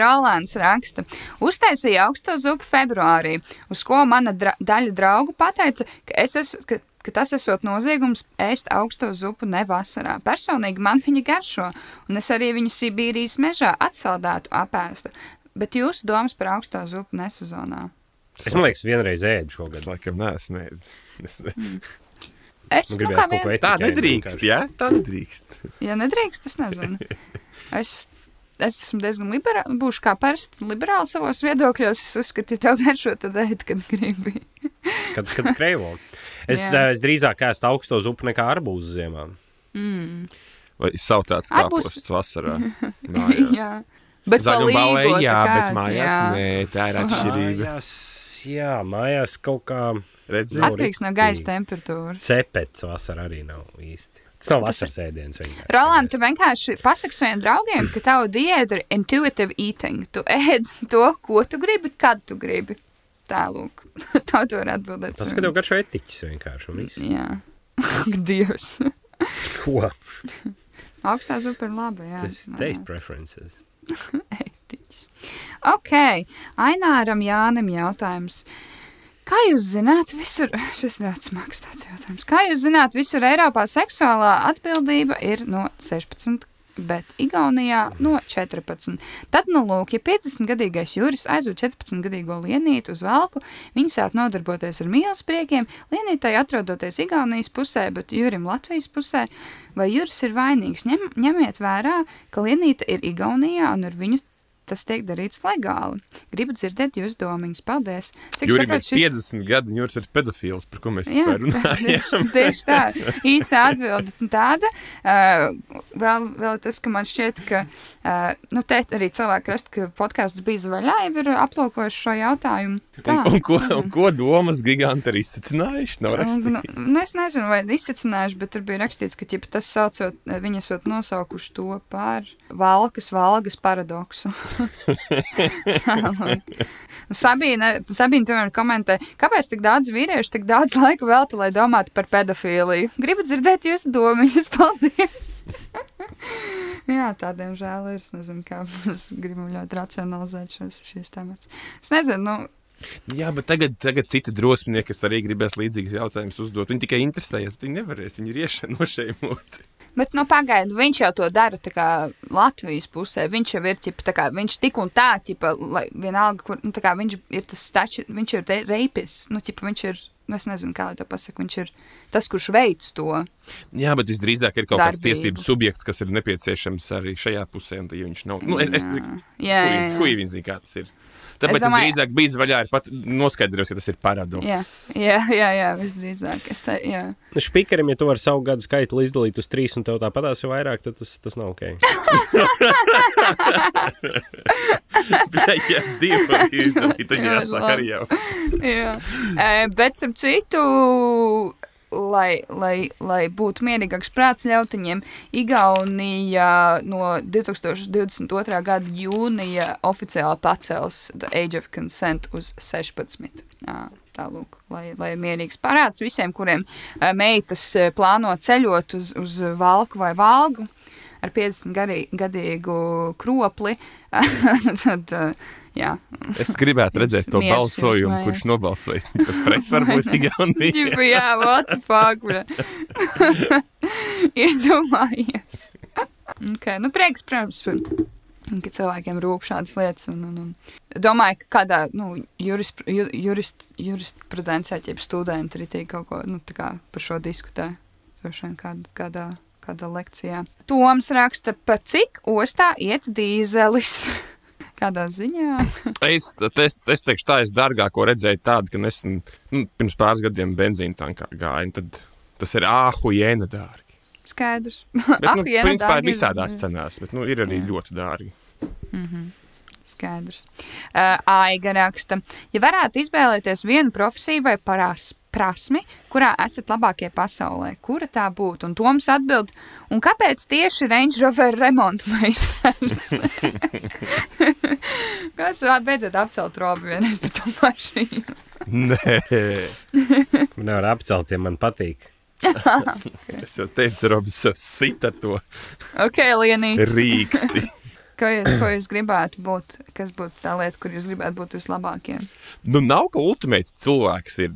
Rolands raksta. Uztaisīja augsto zupu februārī, uz ko mana dra daļa draugu pateica, ka, es esmu, ka, ka tas esot noziegums ēst augsto zupu ne vasarā. Personīgi man viņa garšo, un es arī viņu Sibīrijas mežā atsaldētu apēstu. Bet jūsu domas par augsto zupu nesezonā? Es man liekas, vienreiz ēdu šogad. Es laikam neesmu ēdis. Es ne... Es Man nu, gribējās kā kaut ko vien, Tā nedrīkst, jā? Tā nedrīkst. ja nedrīkst, es nezinu. Es, es esmu diezgan liberāls, būšu kā parasti liberāls savos viedokļos. Es uzskatu, ja tev garšo, tad ēd, kad gribi. Kad, kad kreivo. Es, Jā. eh, es drīzāk ēstu augsto zupu nekā arbūzu ziemā. Mm. Vai sautāts Arbūs- kāposts vasarā? Jā. Bet palīgo, balē, tā jā, kā, bet mājās jā. nē, tā ir atšķirība. Mājās, jā, mājās kaut kā Redzi? At- Atkarīgs no gaisa temperatūras. cepets vasarā arī nav īsti. Tas nav vasaras ēdiens vienkārši. Roland, tu vienkārši pasaki saviem draugiem, ka tava diēta ir intuitive eating. Tu ēd to, ko tu gribi, kad tu gribi. Tā lūk. Tā tu vari atbildēt. Tas, ka tev garšo etiķis vienkārši un viss. Jā. Dievs. Ko? Augstā zupa ir laba, jā. Tas Jā. taste preferences. Etiķis. Ok, Aināram Jānim jautājums. Kā jūs zināt, visur, šis ļoti smags tāds jautājums. Kā jūs zināt, visur Eiropā seksuālā atbildība ir no 16, bet Igaunijā no 14. Tad, nu, lūk, ja 50-gadīgais Juris aizved 14-gadīgo lienīti uz valku, viņi sāk nodarboties ar mīlespriekiem, lienītai atrodoties Igaunijas pusē, bet Jurim Latvijas pusē, vai Juris ir vainīgs? Ņem, ņemiet vērā, ka lienīte ir Igaunijā un ar viņu tas tiek darīts legāli. Gribu dzirdēt jūsu domiņas. Paldies! Cik Jurim ir saprotu, 50 gadi, un Juris ir pedofils, par ko mēs Jā, runājam. tieši, tā. Īsa atbilde tāda. Uh, vēl, vēl tas, ka man šķiet, ka uh, nu, te arī cilvēki rast, ka podkāsts bija vaļā, jau ir aplūkojuši šo jautājumu. Tā, Un, un, ko, un ko domas giganti ir izsacinājuši? Nu, nu, es nezinu, vai izsacinājuši, bet tur bija rakstīts, ka ķipa, tas saucot, viņi esot nosaukuši to par valkas valgas paradoksu. Sabīna, Sabīna, piemēram, komentē, kāpēc tik daudz vīriešu tik daudz laika velta, lai domātu par pedofīliju. Gribu dzirdēt jūsu domas, paldies! Jā, tādiem žēl ir. Es nezinu, kā mēs gribam ļoti racionalizēt šos, šīs temats. Es nezinu, nu, Jā, bet tagad, tagad citi drosminieki, kas arī gribēs līdzīgas jautājumus uzdot, viņi tikai interesējas, viņi nevarēs, viņi ir iešana no šeit. Bet, nu, pagaidu, viņš jau to dara kā Latvijas pusē. Viņš jau ir, ķipa, tā kā, viņš tik un tā, ķipa, lai vienalga, kur, nu, kā viņš ir tas stači, viņš ir re- reipis, nu, ķipa, viņš ir, nu, es nezinu, kā lai to pasaka, viņš ir tas, kurš veic to. Jā, bet visdrīzāk ir kaut kāds Darbību. tiesību subjekts, kas ir nepieciešams arī šajā pusē, un ja viņš nav, nu, es, es, Jā, jā, jā. Ko viņi zina, kā tas ir? Tāpēc es domāju- drīzāk biju vaļā, ir pat noskaidrojis, ka tas ir paradoks. Jā, jā, jā, jā visdrīzāk. Es te, jā. Nu, Špikaram, ja tu vari savu gadu skaitu izdalīt uz trīs, un tev tāpatās ir vairāk, tad tas, tas nav ok. ja divi izdalīt, tad Jā, jāsaka arī jau. Jā. Bet, starp citu, lai, lai, lai būtu mierīgāks prāts ļautiņiem, Igaunija no 2022. gada jūnija oficiāli pacels the age of consent uz 16. Jā, Tālūk, lai, lai mierīgs parāds visiem, kuriem meitas plāno ceļot uz, uz valku vai valgu ar 50 garī, gadīgu kropli, tad, jā, Es gribētu redzēt to Mieres balsojumu, kurš nobalsoja pret varbūt Igauniju. Jā, what the fuck, bro. Iedomājies. ok, nu prieks, protams, ka cilvēkiem rūp šādas lietas. Un, un, un domāju, ka kādā nu, jurist, ju- jurist, jurisprudencē, ja studenti arī tie kaut ko nu, par šo diskutē. Droši vien kādā, kādā, kādā lekcijā. Toms raksta, pa cik ostā iet dīzelis. Kādā ziņā? Es, es, es teikšu, tā es dārgāko redzēju tādu, ka nesen, nu, pirms pāris gadiem benzīna tankā gāja. tas ir āhu jēna dārgi. Skaidrs. Bet, nu, principā ir visādās cenās, bet nu, ir arī Jā. ļoti dārgi. Skaidrs. Uh, Aiga raksta, ja varētu izvēlēties vienu profesiju vai parās, prasmi, kurā esat labākie pasaulē, kura tā būtu? Un Toms atbild, un kāpēc tieši Range Rover remontu meistars? Kas beidzot apcelt robu vienreiz par to mašīnu? Nē, Man nevar apcelt, ja man patīk. es jau teicu, Robs, jau sit ar to Ok, Lienī, rīksti. Ko jūs, ko jūs gribētu būt? Kas būtu tā lieta, kur jūs gribētu būt vislabākie? Nu, nav ka ultimate cilvēks ir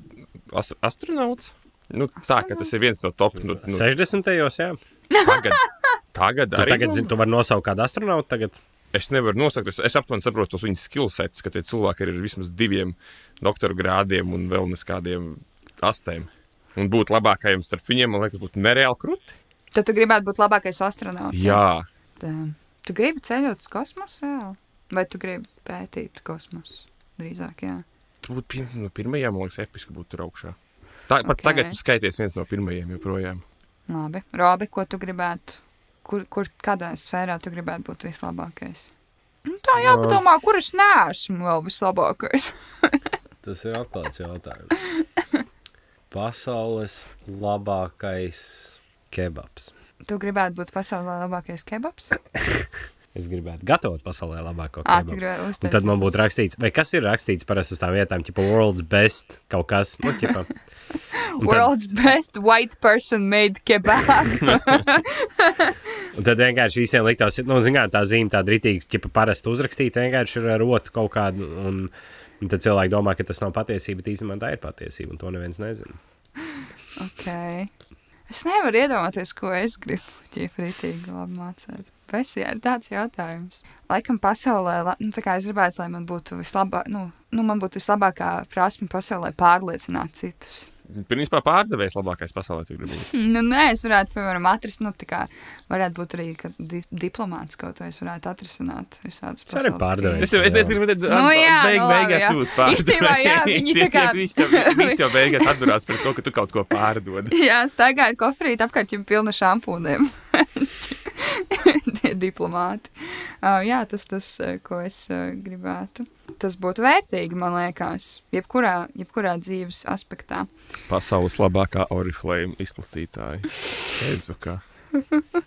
as astronauts. Nu, tā, ka tas ir viens no top. Nu, nu, 60. jā. tagad, tagad Tu arī. tagad zini, tu vari nosaukt kādu astronautu. Tagad. Es nevaru nosaukt, es, es aptuveni saprotu tos viņa skillsets, ka tie cilvēki ir ar vismaz diviem doktora grādiem un vēl neskādiem astēm. Un būt labākajam starp viņiem, man liekas, būtu nereāli krūti. Tad tu gribētu būt labākais astronauts. Jā, Tā. Tu gribi ceļot uz kosmosu reāli? Vai tu gribi pētīt kosmosu? Drīzāk, jā. tur būtu viens no pirmajiem, man liekas, episki būt tur augšā. Tā, pat Ok. tagad tu skaities viens no pirmajiem joprojām. Labi. Robi, ko tu gribētu? Kur, kur kādā sfērā tu gribētu būt vislabākais? Nu, tā jāpadomā, kur es neesmu vēl vislabākais. Tas ir atklāts jautājums. Pasaules labākais kebabs. Tu gribētu būt pasaulē labākais kebabs? Es gribētu gatavot pasaulē labāko kebabu. tad man būtu rakstīts, vai kas ir rakstīts parasti uz tām vietām, tipo world's best kaut kas. Nu, ķipa. Un tad, World's best white person made kebab. un tad vienkārši visiem liktās, nu, zināt, tā zīme tāda ritīga, ķipa parasti uzrakstīta vienkārši ar rotu kaut kādu. Un, un tad cilvēki domā, ka tas nav patiesība, bet īstenībā tā ir patiesība, un to neviens nezina. okay. Es nevaru iedomāties, ko es gribu. Ķīprītīgi labi mācīt. Vesijā ir tāds jautājums. Laikam pasaulē, nu, tā kā es gribētu, lai man būtu vislabāk, nu, nu, man būtu vislabākā prasme pasaulē pārliecināt citus. Principā pārdevējs labākais pasaulē. Nu, nē, es varētu, piemēram, atrast, nu, tā kā varētu būt arī ka di diplomāts kaut ko es varētu atrisināt visādas Es arī pasaules pārdevēju. Es, es, es gribu teikt, Nu jā, beig, nu beigās jā. tu būsi pārdevējs. Īstenībā, jā, viņi tā kā- Visi jau, visi jau beigās atdurās par to, ka tu kaut ko pārdod. Jā, staigāju ar kofrīti apkārt, jau pilna šampūniem. Tie diplomāti. Uh, jā, tas tas, ko es uh, gribētu. Tas būtu vērtīgi, man liekas, jebkurā, jebkurā dzīves aspektā. Pasaules labākā oriflame izplatītāja. Facebookā.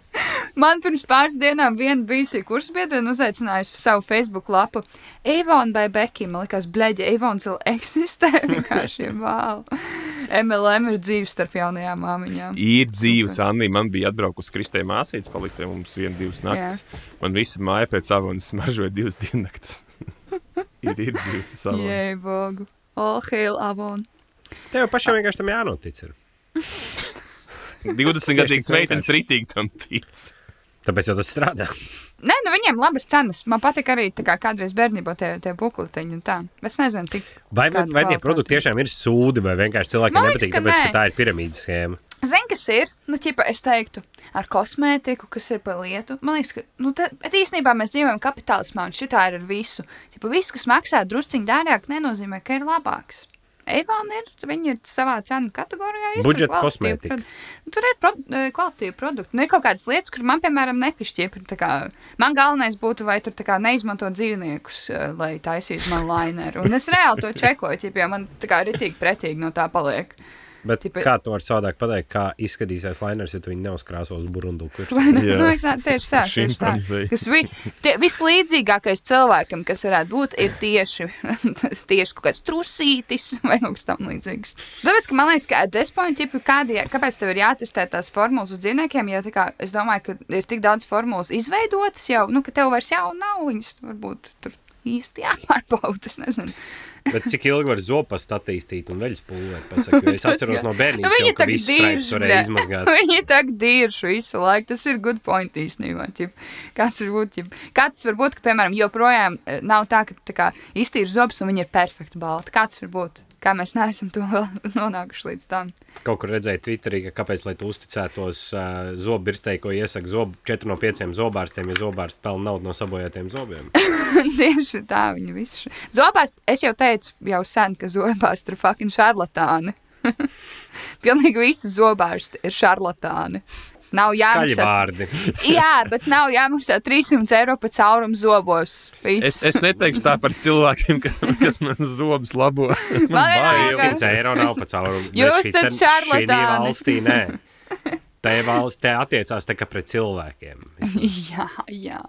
Man pirms pāris dienām viena bijusī kursbiedrene uzaicinājusi uz savu Facebook lapu Eivona vai Beki. Man liekas, bleģi, Eivons vēl eksistē. Vienkārši vēl. MLM ir dzīves starp jaunajām māmiņām. Ir dzīves, Anna. Man bija atbraukusi Kristē māsītes, palika pie mums viena, divas naktas. Man visa māja pēc avonas smaržoja divas diennaktas. ir, ir dzīves tas avonas. Jē, bogu. All hail Avon. Tev pašam vienkārši tam jānotic. Ir. 20 gadīgas meitenes ritīgi tam tic. Tāpēc jau tas strādā. Nē, nu viņiem labas cenas. Man patīk arī tā kā kādreiz bērnībā tie, tie bukletiņi tā. Es nezinu, cik. Vai, vai, vai tie produkti tiešām ir sūdi, vai vienkārši cilvēkiem liekas, nepatīk, ka tāpēc, nē. ka tā ir piramīdas schēma? Zini, kas ir? Nu, ķipa, es teiktu, ar kosmētiku, kas ir par lietu. Man liekas, ka, nu, tā, bet īstenībā mēs dzīvojam kapitālismā, un šitā ir ar visu. Ķipa, viss, kas maksā drusciņā dārgāk, nenozīmē, ka ir labāks. Eivāna ir, viņi ir savā cenu kategorijā. ir Budžeta kosmētika. Nu, tur ir pro, eh, kvalitīvi produkti. Nu, ir kaut kādas lietas, kur man, piemēram, nepišķiep. Kā, Man galvenais būtu, vai tur kā neizmanto dzīvniekus, eh, lai taisītu man laineru. Un es reāli to čekoju, jo man tā kā ritīgi pretīgi no tā paliek. Bet Tipa- kā to var savādāk pateikt, kā izskatīsies lainers, ja tu viņu neuzkrāsos? Jā. Nu, tieši tā, tieši tā. Kas vi, tie, vislīdzīgākais cilvēkam, kas varētu būt, ir tieši, tas tieši kaut kāds trusītis vai kaut kas tam līdzīgs. Tāpēc, ka man liekas, ka despoņi kāpēc tev ir jātestē tās formulas uz dzīvniekiem, jo tā kā, es domāju, ka ir tik daudz formulas izveidotas jau, nu, ka tev vairs jau nav viņas varbūt tur īsti jāpārbauda, es nezinu. Bet cik ilgi var zopas attīstīt un veļas pulvēt? Pasaka, jo es atceros no bērnības, Viņi jau, ka tā viss straips varēja izmazgāt. Viņi tā dirž visu laiku. Tas ir good point īstenībā. Ķip. Kāds var būt? Ķip. Kāds var būt, ka, piemēram, joprojām eh, nav tā, ka tā kā, iztīra zobus un viņi ir perfekti balti. Kāds var būt? Kā mēs neesam to nonākuši līdz tam. Kaut kur redzēju Twitterī, ka kāpēc, lai tu uzticētos uh, zobbirstei, ko iesaka zob, 4 no 5 zobārstiem, ja zobārsts pelna naudu no sabojātiem zobiem. Tieši tā viņi visi. Zobārsti, es jau teicu, jau sen, ka zobārsti ir fucking šarlatāni. Pilnīgi visi zobārsti ir šarlatāni. Nav jāmaksā. vārdi. Jā, bet nav jāmaksā 300 eiro par caurumu zobos. Viss. Es, es neteikšu tā par cilvēkiem, kas, kas man zobus labo. Man vienalga. 100 eiro nav pa caurumu. Jūs Bet esat šarlatāni. nē. Te valsts te attiecās tā kā pret cilvēkiem. jā, jā.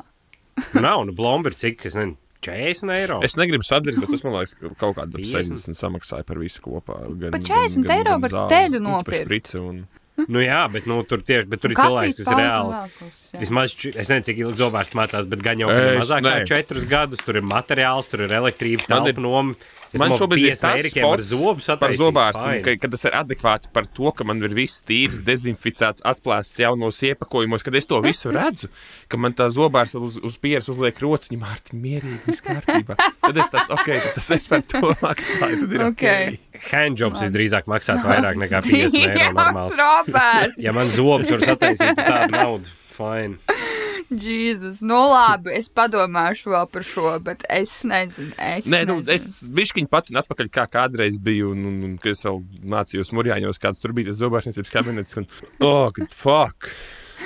Nav, nu blombi ir cik, es nezinu, 40 eiro. Es negribu sadarīt, bet tas man liekas, ka kaut kāda 50. 60 samaksāja par visu kopā. Gan, Par 40 eiro var teļu nopirkt. un... Nu jā, bet nu, tur tieši, bet tur ir cilvēks, kas pauze reāli. jā. Vismaz, es nezinu, cik ilgi zobārsts mācās, bet gan jau Es mazāk kā četrus gadus. Tur ir materiāls, tur ir elektrība, Man ir- noma. Ja Man šobrīd ir 50 tas spots zobus par zobārstu, ka, ka tas ir adekvāti par to, ka man ir viss tīrs, dezinficēts, atklāsts jaunos iepakojumos, kad es to visu redzu, ka man tā zobārsta uz, uz pieres uzliek rociņu, Mārtiņ, mierīgi, viss kārtībā. Tad es tāds, ok, tas es par to maksāju, tad ir ok. Ok. Handjobs visdrīzāk maksātu vairāk nekā 50 eiro Jā, normāls. Robert! Ja man zobus var sataisīt tādu naudu, fine. Jēzus, nu labi, es padomāšu vēl par šo, bet es nezinu. Es Nē, nu, nezinu. es bišķiņu pat un atpakaļ, kā kādreiz biju, un, un, un kad es vēl mācījos Murjāņos, kāds tur bija tas zobārstniecības kabinets, un, oh, fuck!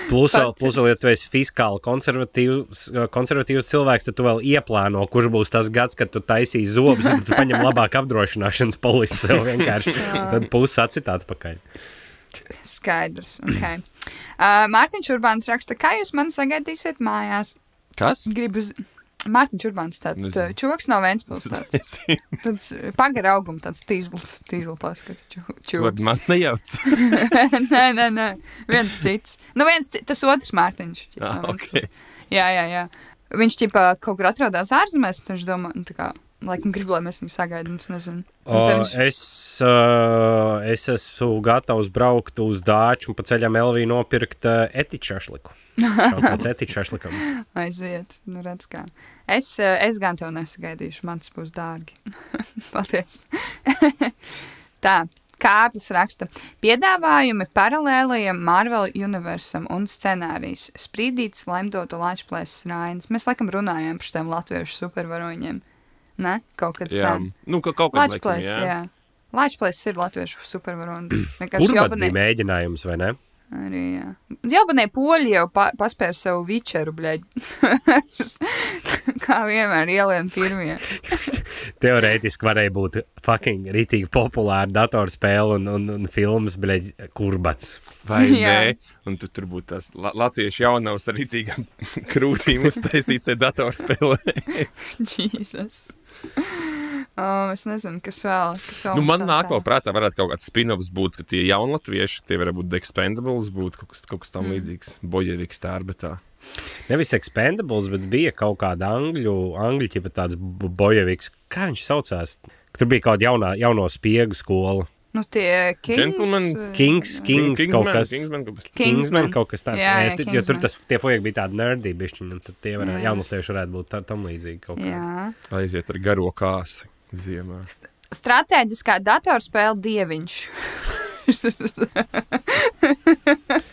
Plus, vēl, plus vēl, ja tu esi fiskāli konservatīvs, konservatīvs cilvēks, tad tu vēl ieplāno, kurš būs tas gads, kad tu taisīsi zobus, un tu paņem labāk apdrošināšanas polisi sev vienkārši. tad pusi atcitāt pakaļ. Skaidrs. Okay. Uh, Mārtiņš Urbāns raksta, kā jūs mani sagaidīsiet mājās? Kas? Gribu. z- Mārtiņš Urbāns tāds Nezinu. čoks no Vēnspils. Tāds, tāds pagara auguma, tāds tīzls, tīzla paskatu. Vārdu man nejauc. nē, nē, nē, viens cits. Nu, viens cits, tas otrs Mārtiņš. ķipa, Ah, no ok. Ventspils. Jā, jā, jā. Viņš ķipā kaut kur atrodas ārzemēs, un viņš domā, nu, tā kā, laikam grib, lai mēs viņu sagaidām, es nezinu. O, tad viņš- es, uh, es esmu gatavs braukt uz dāču un pa ceļam Elvī nopirkt uh, etičašliku. Kaut kāds etičašlikam. Aiziet, nu redz kā. Es, eh, es gan tev nesagaidīšu, man tas būs dārgi. Paldies. Tā, Kārlis raksta, piedāvājumi paralēlajam Marvel universam un scenārijs. Sprīdīts, lemdota Latvijas rainas. Mēs laikam runājām par šiem latviešu supervaroņiem. Ne? Kaut kad sen. nu, ka kaut kā Latvijas, jā. jā. Latvijas ir latviešu supervaroņi. Vienkārši jobanē- bija mēģinājums, vai ne? Arī, jā. Jā, bet ne poļi jau pa, paspēra savu vičeru, bļaļ. Kā vienmēr ielien pirmie. Teorētiski varēja būt fucking rītīgi populāra datorspēle un, un, un filmas, bet kurbats. Vai Jā. nē, un tu tur būtu tas la latviešu jaunavs ar rītīgām krūtīm uztaisīts datorspēlē. Jēzus. Oh, es nezinu, kas vēl. Kas vēl Nu, man tā- nāk vēl prātā, varētu kaut kāds spin-offs būt, ka tie jaunatvieši, tie varētu būt Expendables, būt kaut kas, kaut kas tam Mm. līdzīgs. Bojeviks tā, bet tā. Nevis expendables, bet bija kaut kāda angļu, angļu ķipa tāds bo- bojeviks. Kā viņš saucās? Tur bija kaut kāda jaunā, jauno spiegu skola. Nu, tie Kings. Gentleman. vai- Kings, Kings kaut Kingsman, kas. Kingsman, kaut kas. Kingsman. Kingsman kaut kas tāds. Jā, Jā, jā, jo tur Kingsman. tas, tie foji bija tādi nerdī bišķiņi, un tad tie varētu, Jā. jaunatieši varētu būt tā, tam līdzīgi kaut kā. Jā. Aiziet ar garo kāsi ziemā. Stratēģiskā datorspēle Dieviņš.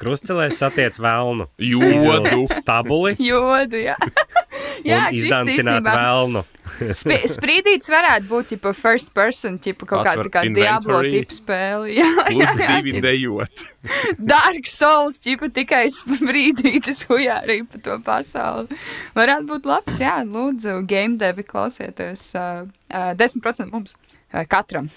Krustcelēs satiec velnu. Jodu. Stabuli. Jodu, jā. jā, izdancināt velnu. Sp sprīdīts varētu būt tipa first person, tipa kaut kāda kā Diablo tipa spēle. Jā, Plus jā, jā, divi tipa dejot. Dark Souls, tipa tikai sprīdītis hujā arī pa to pasauli. Varētu būt labs, jā, lūdzu, game devi klausieties. Uh, uh, 10% mums uh, katram.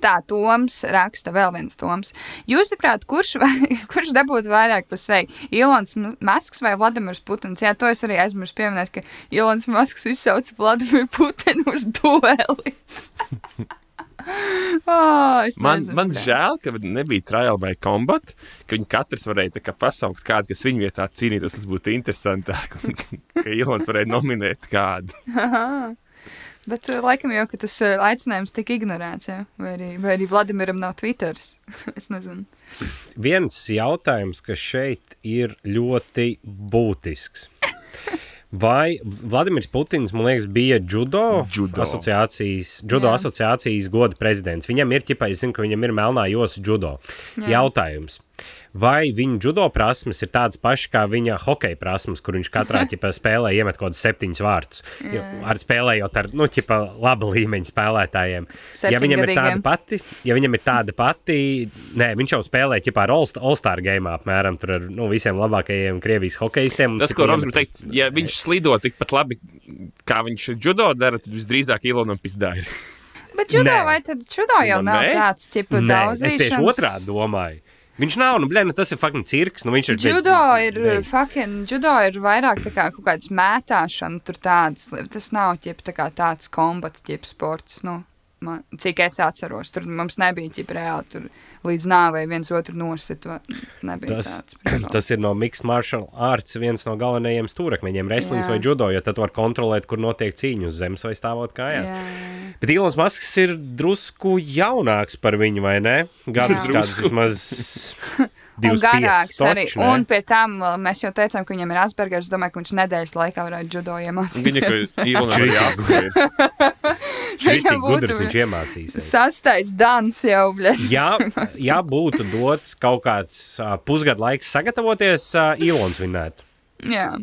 Tā, Toms raksta, vēl viens Toms. Jūsuprāt, kurš, vai- kurš dabūtu vairāk pa seju? Ilons Masks vai Vladimirs Putins? Jā, to es arī aizmirsu pieminēt, ka Ilons Masks izsauca Vladimiru Putinu uz dueli. oh, Man, nezinu, man žēl, ka nebija trial vai combat, ka viņi katrs varēja kā pasaukt kādu, kas viņu vietā cīnītos. Tas būtu interesantāk, un ka Ilons varēja nominēt kādu. Bet uh, laikam jau, tas uh, aicinājums tika ignorēts, jā? vai arī, vai arī Vladimiram nav Twitteris. es nezinu. Viens jautājums, kas šeit ir ļoti būtisks. Vai Vladimirs Putins, man liekas, bija judo, Judo. asociācijas, judo Jā. asociācijas goda prezidents? Viņam ir ķipa, es zinu, ka viņam ir melnā josa judo. Jā. Jautājums. Vai viņa judo prasmes ir tādas pašas kā viņa hokeja prasmes, kur viņš katrā ķipa, spēlē iemet kaut kādus septiņus vārtus. Jo, ar spēlējot ar nu, ķipa, laba līmeņa spēlētājiem. Ja viņam ir tāda pati, ja viņam ir tāda pati, nē, viņš jau spēlē ķipa, ar All- All-Star game apmēram tur ar nu, visiem labākajiem Krievijas hokeistiem. un Tas, cik ko Roms grib teikt, ja viņš slido tikpat labi, kā viņš judo dara, tad visdrīzāk Ilonam pizdā ir. Bet judo Nē. vai tad judo jau Nu, nav nē. tāds tipa Nē, daudz. es tieši otrādi domāju. Viņš nav, nu, blē, nu, tas ir fucking cirks. Nu, viņš ir Judo ir, Nē. fucking, judo ir vairāk tā kā kaut kāds mētāšana, tur tādas, li- tas nav ķip, tā kā tāds kombats, ķip sports, nu, man, cik es atceros, tur mums nebija ķip reāli, tur līdz nāvei viens otru nosit, va- nebija Tas, tāds. tas ir no Mixed Martial Arts viens no galvenajiem stūrakmeņiem, wrestlings vai judo, jo tad var kontrolēt, kur notiek cīņa uz zemes vai stāvot kājās. Jā, jā. Bet Ilons Masks ir drusku jaunāks par viņu, vai ne? Gadus Jā. kādus vismaz Un 25 garāks arī. toču, ne? Un pie tam uh, mēs jau teicām, ka viņam ir Aspergers. Es domāju, ka viņš nedēļas laikā varētu judo iemācīties. Viņa, arī Viņam būtu gudrs viņš iemācīsies. Sastais dans jau, bļa. Ja, ja būtu dots kaut kāds uh, pusgadu laiks sagatavoties, uh, Ilons vinētu. Jā,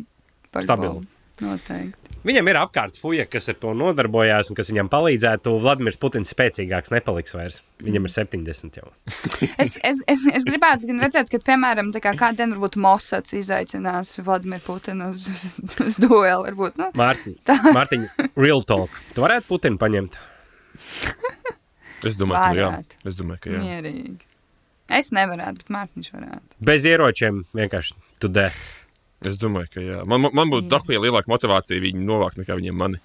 golu. Noteikti. Viņam ir apkārt fuja, kas ar to nodarbojās un kas viņam palīdzētu. Vladimirs Putins spēcīgāks nepaliks vairs. Viņam ir 70 jau. Es, es, es, es gribētu redzēt, ka, piemēram, tā kā kādien varbūt Mosads izaicinās Vladimiru Putinu uz, uz, uz duelu. Varbūt, nu, Mārtiņ, Mārtiņ, real talk. Tu varētu Putinu paņemt? Es domāju, ka jā. Es domāju, ka jā. mierīgi. Es nevarētu, bet Mārtiņš varētu. Bez ieročiem vienkārši tu death. Es domāju, ka jā. Man, man- būtu dafija lielāka motivācija viņu novākt nekā viņiem mani.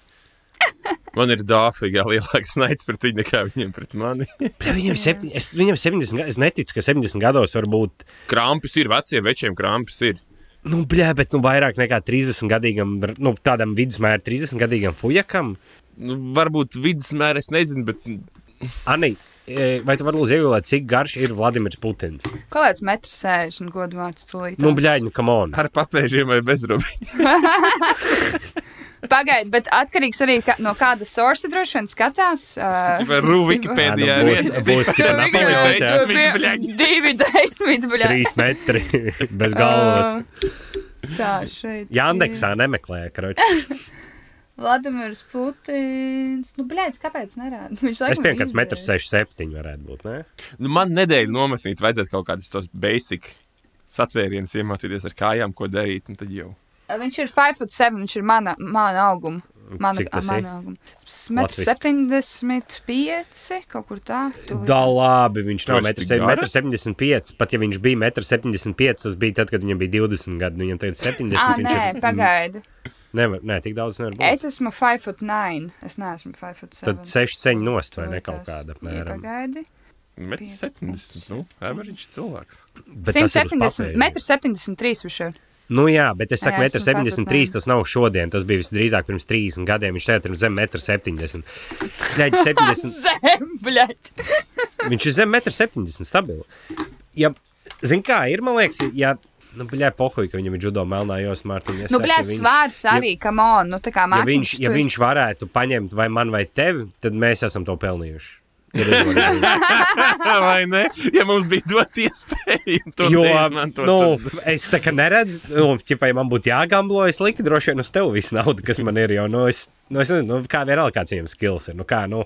Man ir dāfīgi lielāks naids pret viņu nekā viņiem pret mani. Viņam, septi, es, viņam 70, ga- es neticu, ka 70 gados var būt. Krampus ir, veciem večiem krampus ir. Nu, bļā, bet nu, vairāk nekā 30 gadīgam, nu, tādam vidusmēra 30 gadīgam fujakam. Nu, varbūt vidusmēra, es nezinu, bet Ani, e, vai tu vari lūdzu iegulēt, cik garš ir Vladimirs Putins? Kaut kāds metrs sēž un godu vārds tūlīt. Nu, nu, come on. ar papēžiem vai bezrobiņu. Pagaid, bet atkarīgs arī ka, no kāda sorsa droši vien skatās. Uh, Vai Rū Wikipēdijā ir nu, bļaļ. Divi desmit, bļa. 3 metri bez galvas. Tā, šeit. Jandeksā nemeklē, kroči. Vladimirs Putins. Nu, blēdz, kāpēc nerāda? Viņš Es laikam pieņemu, ka izdzēra. 1,67 m varētu būt. Ne? Nu, man nedēļu nometnīt vajadzētu kaut kādus tos basic satvērienas iemācīties ar kājām, ko darīt. un Tad jau. Viņš ir 5,7. Viņš ir mana, mana auguma. Mana, Cik tas ir? mana auguma. 75, kaut kur tā. Da labi, viņš nav Viņš tik gara? 1,75 m. Pat ja viņš bija 1,75 m, tas bija tad, kad viņam bija 20 gadi. nu, Viņam tagad 70 Ā, nē, ir. pagaidi. Nevar, nē, tik daudz nevar būt. Es esmu 5,9. Es neesmu 5,7. Tad 6 ceņu nost vai ne kaut kāda apmēram. Pagaidi. Metrs 70, nu, average cilvēks. Bet tas ir uz 170, papēra. 1,73 viņš ir. Nu jā, bet es saku, Jā, esmu 1,73 5,9. tas nav šodien. Tas bija visdrīzāk pirms 30 gadiem. Viņš šeit ir zem 1,70 m. Ļaļ, 70. Zem, bļaļ. Viņš ir zem 1,70 m stabili. Ja, zin kā ir, man liekas, ja, nu, bļā, pohuj, ka viņam ir judo melnā josma, Mārtiņ. Nu, bļaļ, svārs arī, come on. Nu, tā kā Ja Mārtiņš. viņš, ja tu esi- viņš varētu paņemt vai man vai tevi, tad mēs esam to pelnījuši. Vai ne? Ja mums bija dot iespēju to Jo, neizmantot, nu, tad- es tā kā neredzu, nu, ķipa, ja man būtu jāgamblo, es liku droši vien uz tevi visu naudu, kas man ir. Jo, nu, es, nu, es nezinu, nu, kā vienalga kāds viņam skills ir. Nu, kā, nu,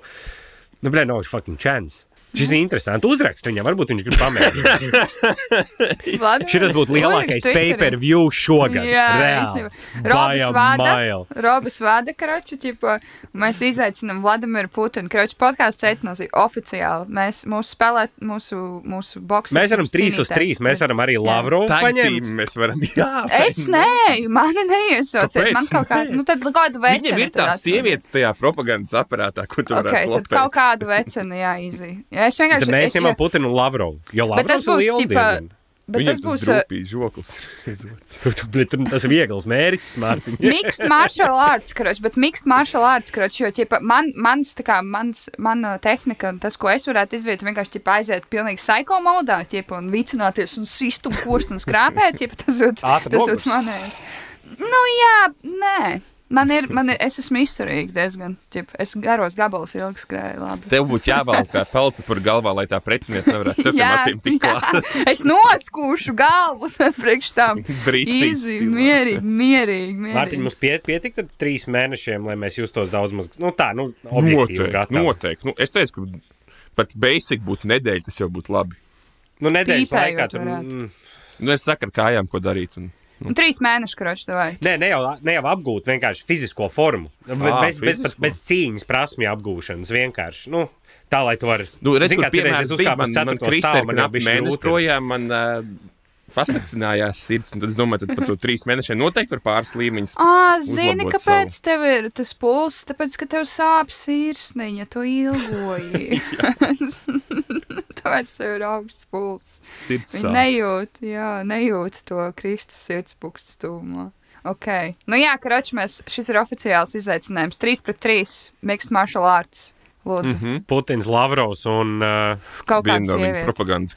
nu, blē, no fucking chance. Šis ir interesants. Uzrakst viņam, varbūt viņš grib pamēģināt. Šis būtu lielākais pay-per-view šogad. Jā. Robis vada. Robis vada, kraču, ķipa, mēs izaicinām Vladimiru Putinu, kraču podkāstu ceitnozī oficiāli. Mēs, mūsu spēlēt, mūsu, mūsu boks. Mēs varam 3 uz 3. Mēs varam arī Lavrovu paņemt. mēs varam. Jā, Es nē, mani neiesauciet. Man kaut kā, nu tad kādu vecenu. Viņam ir tās sievietes tajā propagandas aparātā, kur tu Ok, varētu tad kaut kādu vecenu jāizī. Ja es vienkārši. Tad mēs ņemam Putinu un Lavrovu. Jo Bet tas Lavrovs ir būs, liels ķipa, diezgan. Bet Viņam tas būs. drūpīgi žoklis. izvots. Tu, tu, tas ir viegls mērķis, Mārtiņ. Mixed martial arts, kroč, bet mixed martial arts, kroč, jo, ķipa, man, mans, kā, mans, mana tehnika, un tas, ko es varētu izdarīt, vienkārši, ķipa, aiziet pilnīgi psycho modā, ķipa, un vicināties, un sist un kurst un skrāpēt, ķipa, tas būtu manējais. Nu, jā, nē. Man ir, man ir, es esmu izturīga diezgan. Ķip, es garos gabalus ilgi skrēju. Labi. Tev būtu jāvelk kā pelts par galvā, lai tā pretinieks nevarētu Jā, matiem tik klāt. Es noskūšu galvu priekš tam. Īzi, stilā. mierīgi, mierīgi. Mārtiņ, mierīgi. mums pie, pietika trīs mēnešiem, lai mēs justos daudz maz, nu tā, nu, objektīvi Noteikti, gatavi. noteikti. Nu, es teicu, ka pat basic būtu nedēļa, tas jau būtu labi. Nu, nedēļas Pīpējot laikā tur, mm, Nu, es saku, ar kājām, ko darīt. Un, Un trīs mēneši, kroči, vai? Nē, ne jau, ne jau apgūt vienkārši fizisko formu. Ā, bez, bez, bez, fizisko. bez cīņas prasmju apgūšanas vienkārši. Nu, tā, lai tu vari. Nu, redz, Zini, kur kā piemērs es uzkāpu man, uz man ceturto Kristē stāvu, ir man jau knapi bišķi mēnesis projām, man uh, pasliktinājās sirds, tad es domāju, tad par to trīs mēnešiem noteikti var pāris līmeņus. Ā, zini, kāpēc tev ir tas pulss? Tāpēc, ka tev sāp sirsniņa, tu ilgoji. Tāpēc tev ir augsts pulss. Sirds sāpes. nejūt, jā, nejūt to Kristus sirdspūkstu stūmā. Ok, nu jā, karoči, mēs, šis ir oficiāls izaicinājums. 3 pret 3, mixed martial arts. Lūdzu, mm -hmm. Putins, Lavrovs un uh, kaut kāds no viņa propagandas.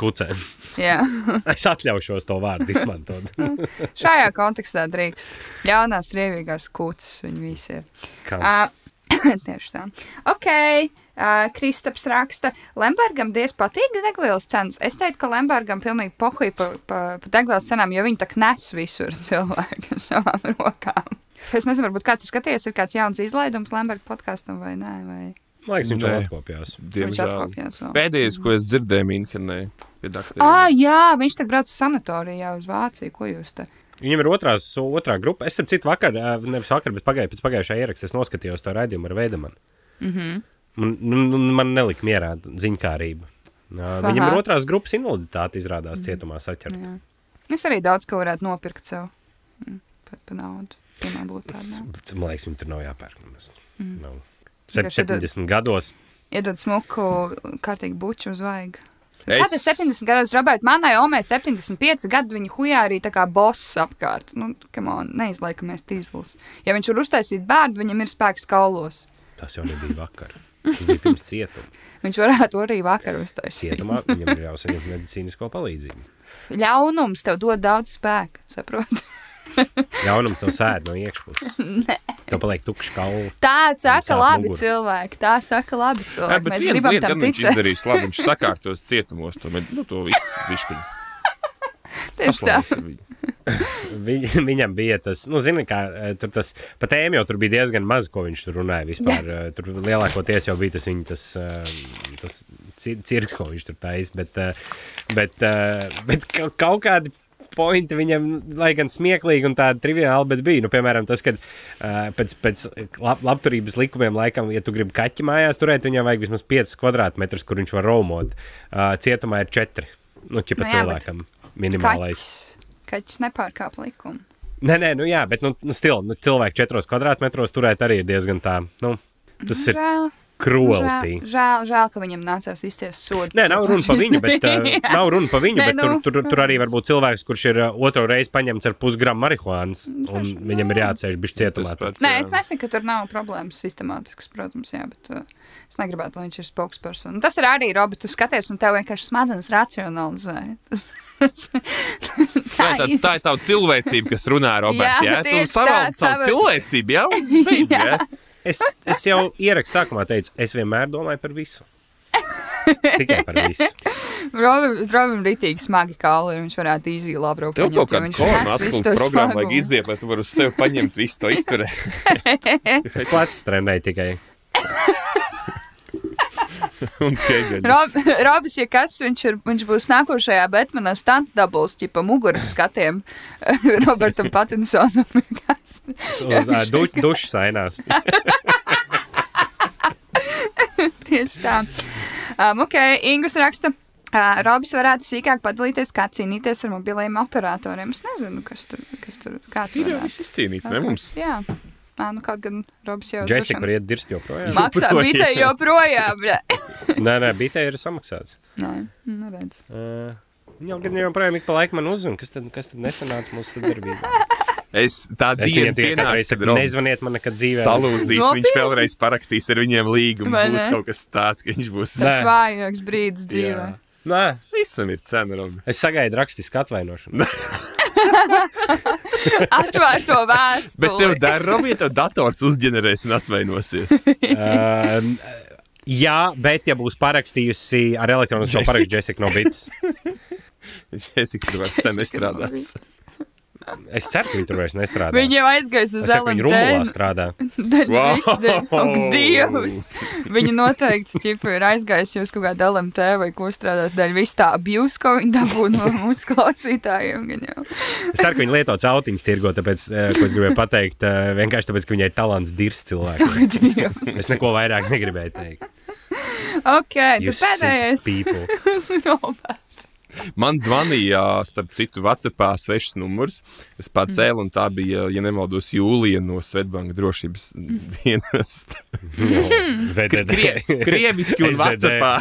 Kucēm. Es atļaušos to vārdu izmantot. šajā kontekstā drīkst. Jaunās rievīgās kūtas, viņi visi ir. Kā? Uh, tieši tā. Ok, uh, Kristaps raksta, Lembergam diez patīk degvielas cenas. Es teiktu, ka Lembergam pilnīgi pohuj pa, pa, pa degvielas cenām, jo viņi tak nes visur cilvēku savām rokām. Es nezinu, varbūt kāds ir skatījies, ir kāds jauns izlaidums Lemberga podkāstam vai nē, vai Man liekas, viņš jau atkopjās. viņš atkopjās vēl. Pēdējais, ko es dzirdēju, Minhenē, pie doktora. Ah, jā, viņš tagad brauc uz sanatoriju uz Vāciju. Ko jūs te? Viņam ir otrās, otrā grupa. Es ar citu vakar, nevis vakar, bet pagāju, pēc pagājušā ieraksta, es noskatījos to raidījumu ar Veidemanu. Mm Mhm. -hmm. man, nu, nu, man nelika mierā ziņkārība. Ā, Viņam ir otrās grupas invaliditāte izrādās cietumā saķerta. Jā. Es arī daudz ko varētu nopirkt sev mm, par pa naudu. Pirmā būtu tāda. Bet, Man liekas, viņam tur nav jāpērk. Mm. Nav. Sep, Vienkārši tad- 70 gados. Iedod smuku, kārtīgi buču uz vaigu. Es- Kāda ir 70 gados, Roberts? Manai omei 75 gadi, viņa hujā arī tā kā boss apkārt. Nu, kam on, neizlaikamies tīzlis. Ja viņš var uztaisīt bērnu, viņam ir spēks kaulos. Tas jau nebija vakar. Tas bija pirms cietuma. Viņš varētu arī vakar uztaisīt. Cietumā viņam ir jāsaņem medicīnisko palīdzību. Ļaunums tev dod daudz spēka, saproti? Jaunums tev sēž no iekšpuses. Tev paliek tukšs kaula. Tā saka labi muguru. cilvēki, tā saka labi Jā, cilvēki. bet Mēs gribam lietu tam gan viņš ticēt. izdarīs labi. Viņš sakārtos cietumos to, med- nu, to visu višķiņu. Tieši tā. Viņ, viņam bija tas, nu, zini, kā eh, tur tas, pa tēmu jau tur bija diezgan maz, ko viņš tur runāja vispār. Eh, Tur lielākoties jau bija tas viņa, tas, eh, tas ci- cirks, ko viņš tur taisa, bet, bet, bet ka- kaut kādi pointi viņam, lai gan smieklīgi un tādi triviāli, bet bija. Nu, piemēram, tas, ka uh, pēc, pēc lab, labturības likumiem, laikam, ja tu gribi kaķi mājās turēt, viņam vajag vismaz 5 kvadrātmetrus, kur viņš var raumot. Uh, cietumā ir 4. Nu, ķipa Nu jā, cilvēkam minimālais. Kaķis, kaķis nepārkāp likumu. Nē, nē, nu jā, bet nu, nu, stil, nu, cilvēku četros kvadrātmetros turēt arī ir diezgan tā. Nu, tas ir Žēl. Krueltī. Žēl, žēl, žēl, ka viņam nācās izciest sodu. Nē, nav runa par viņu, bet, uh, Jā. nav runa par viņu, Nē, bet tur, nu, tur, tur arī var būt cilvēks, kurš ir uh, otro reizi paņemts ar pusgramu marihuānas, un Droši- viņam ir jāatceļ bišķi cietumā. Pats, Nē, jā. es nesaku, ka tur nav problēmas sistemātiskas, protams, jā, bet uh, es negribētu, lai viņš ir spokesperson. Tas ir arī, Robi, tu skaties, un tev vienkārši smadzenes racionalizē. Tā, tā, tā ir tā cilvēcība, kas runā, Roberts. Jā, Jā, tu savaldi savu cilvēcību, jau beidz, Jā. jā. Es, es jau ierakstu sākumā teicu, es vienmēr domāju par visu. Tikai par visu. Robam rītīgi smagi kauli, un viņš varētu īzīgi labi Tev kaut kolonāsku visu to programmu vajag iziet, lai tu varētu uz sevi paņemt visu to izturēt. Es pats trenēju tikai. Un kegaļas. Rob, Robis, ja kas, viņš, ir, viņš būs nākošajā Batmanā stunts dabūs, ķipa muguras skatiem Robertam Patinsonam. Kas? Uz uh, du, dušu sainās. Tieši tā. Um, ok, Ingus raksta. Uh, Robis varētu sīkāk padalīties, kā cīnīties ar mobiliem operatoriem. Es nezinu, kas tur, kas tur kā tur Ir jau viss izcīnīts, ne mums? Jā. Ā, nu kaut gan Robis jau Jessica var droši iet dirst joprojām. maksā bitē joprojām. Nē, nē, bitē ir samaksāts. Nē, nu redz. Uh, Viņa gan joprojām ik pa laikam man uzzina, kas tad, kas tad nesanāca mūsu sadarbībā. Es tā Es dienu saku, Robs nezvaniet man nekad dzīvē. Salūzīs, viņš Nopietni? vēlreiz parakstīs ar viņiem līgumu. Vai Būs ne? kaut kas tāds, ka viņš būs. Tas vājāks brīdis dzīvē. Nē, Visam ir cena, es sagaidu rakstisku atvainošanu. Atvērt to vēstuli. Bet tev dara, Robi, ja tev dators uzģenerēs un atvainosies. Uh, jā, bet ja būs parakstījusi ar elektronisko parakstu Jessica no Bitas. Jessica, tu vairs sen nestrādās. Es ceru, ka viņi tur vairs nestrādā. Viņa jau aizgāja uz viņi rumulā LMT. strādā. Wow! Wow. Dievs! Viņa noteikti ķipa, ir aizgājusi uz kaut kādu LMT vai ko strādāt dēļ visu tā abuse, ko viņa dabū no mūsu klausītājiem. gan jau. Es ceru, ka viņi lieto cautiņus tirgo, tāpēc, eh, ko es gribēju pateikt, eh, vienkārši tāpēc, ka viņai ir talants dirs cilvēkiem. Dievs. Es neko vairāk negribēju teikt. Ok, You tu pēdējais. people. Man zvanīja, starp citu, Vācijā svešs numurs. Es pacēlu, un tā bija, ja nemaldos, Jūlija no Svetbanka drošības. No, VDD. Krie, krieviski un. Vācijā.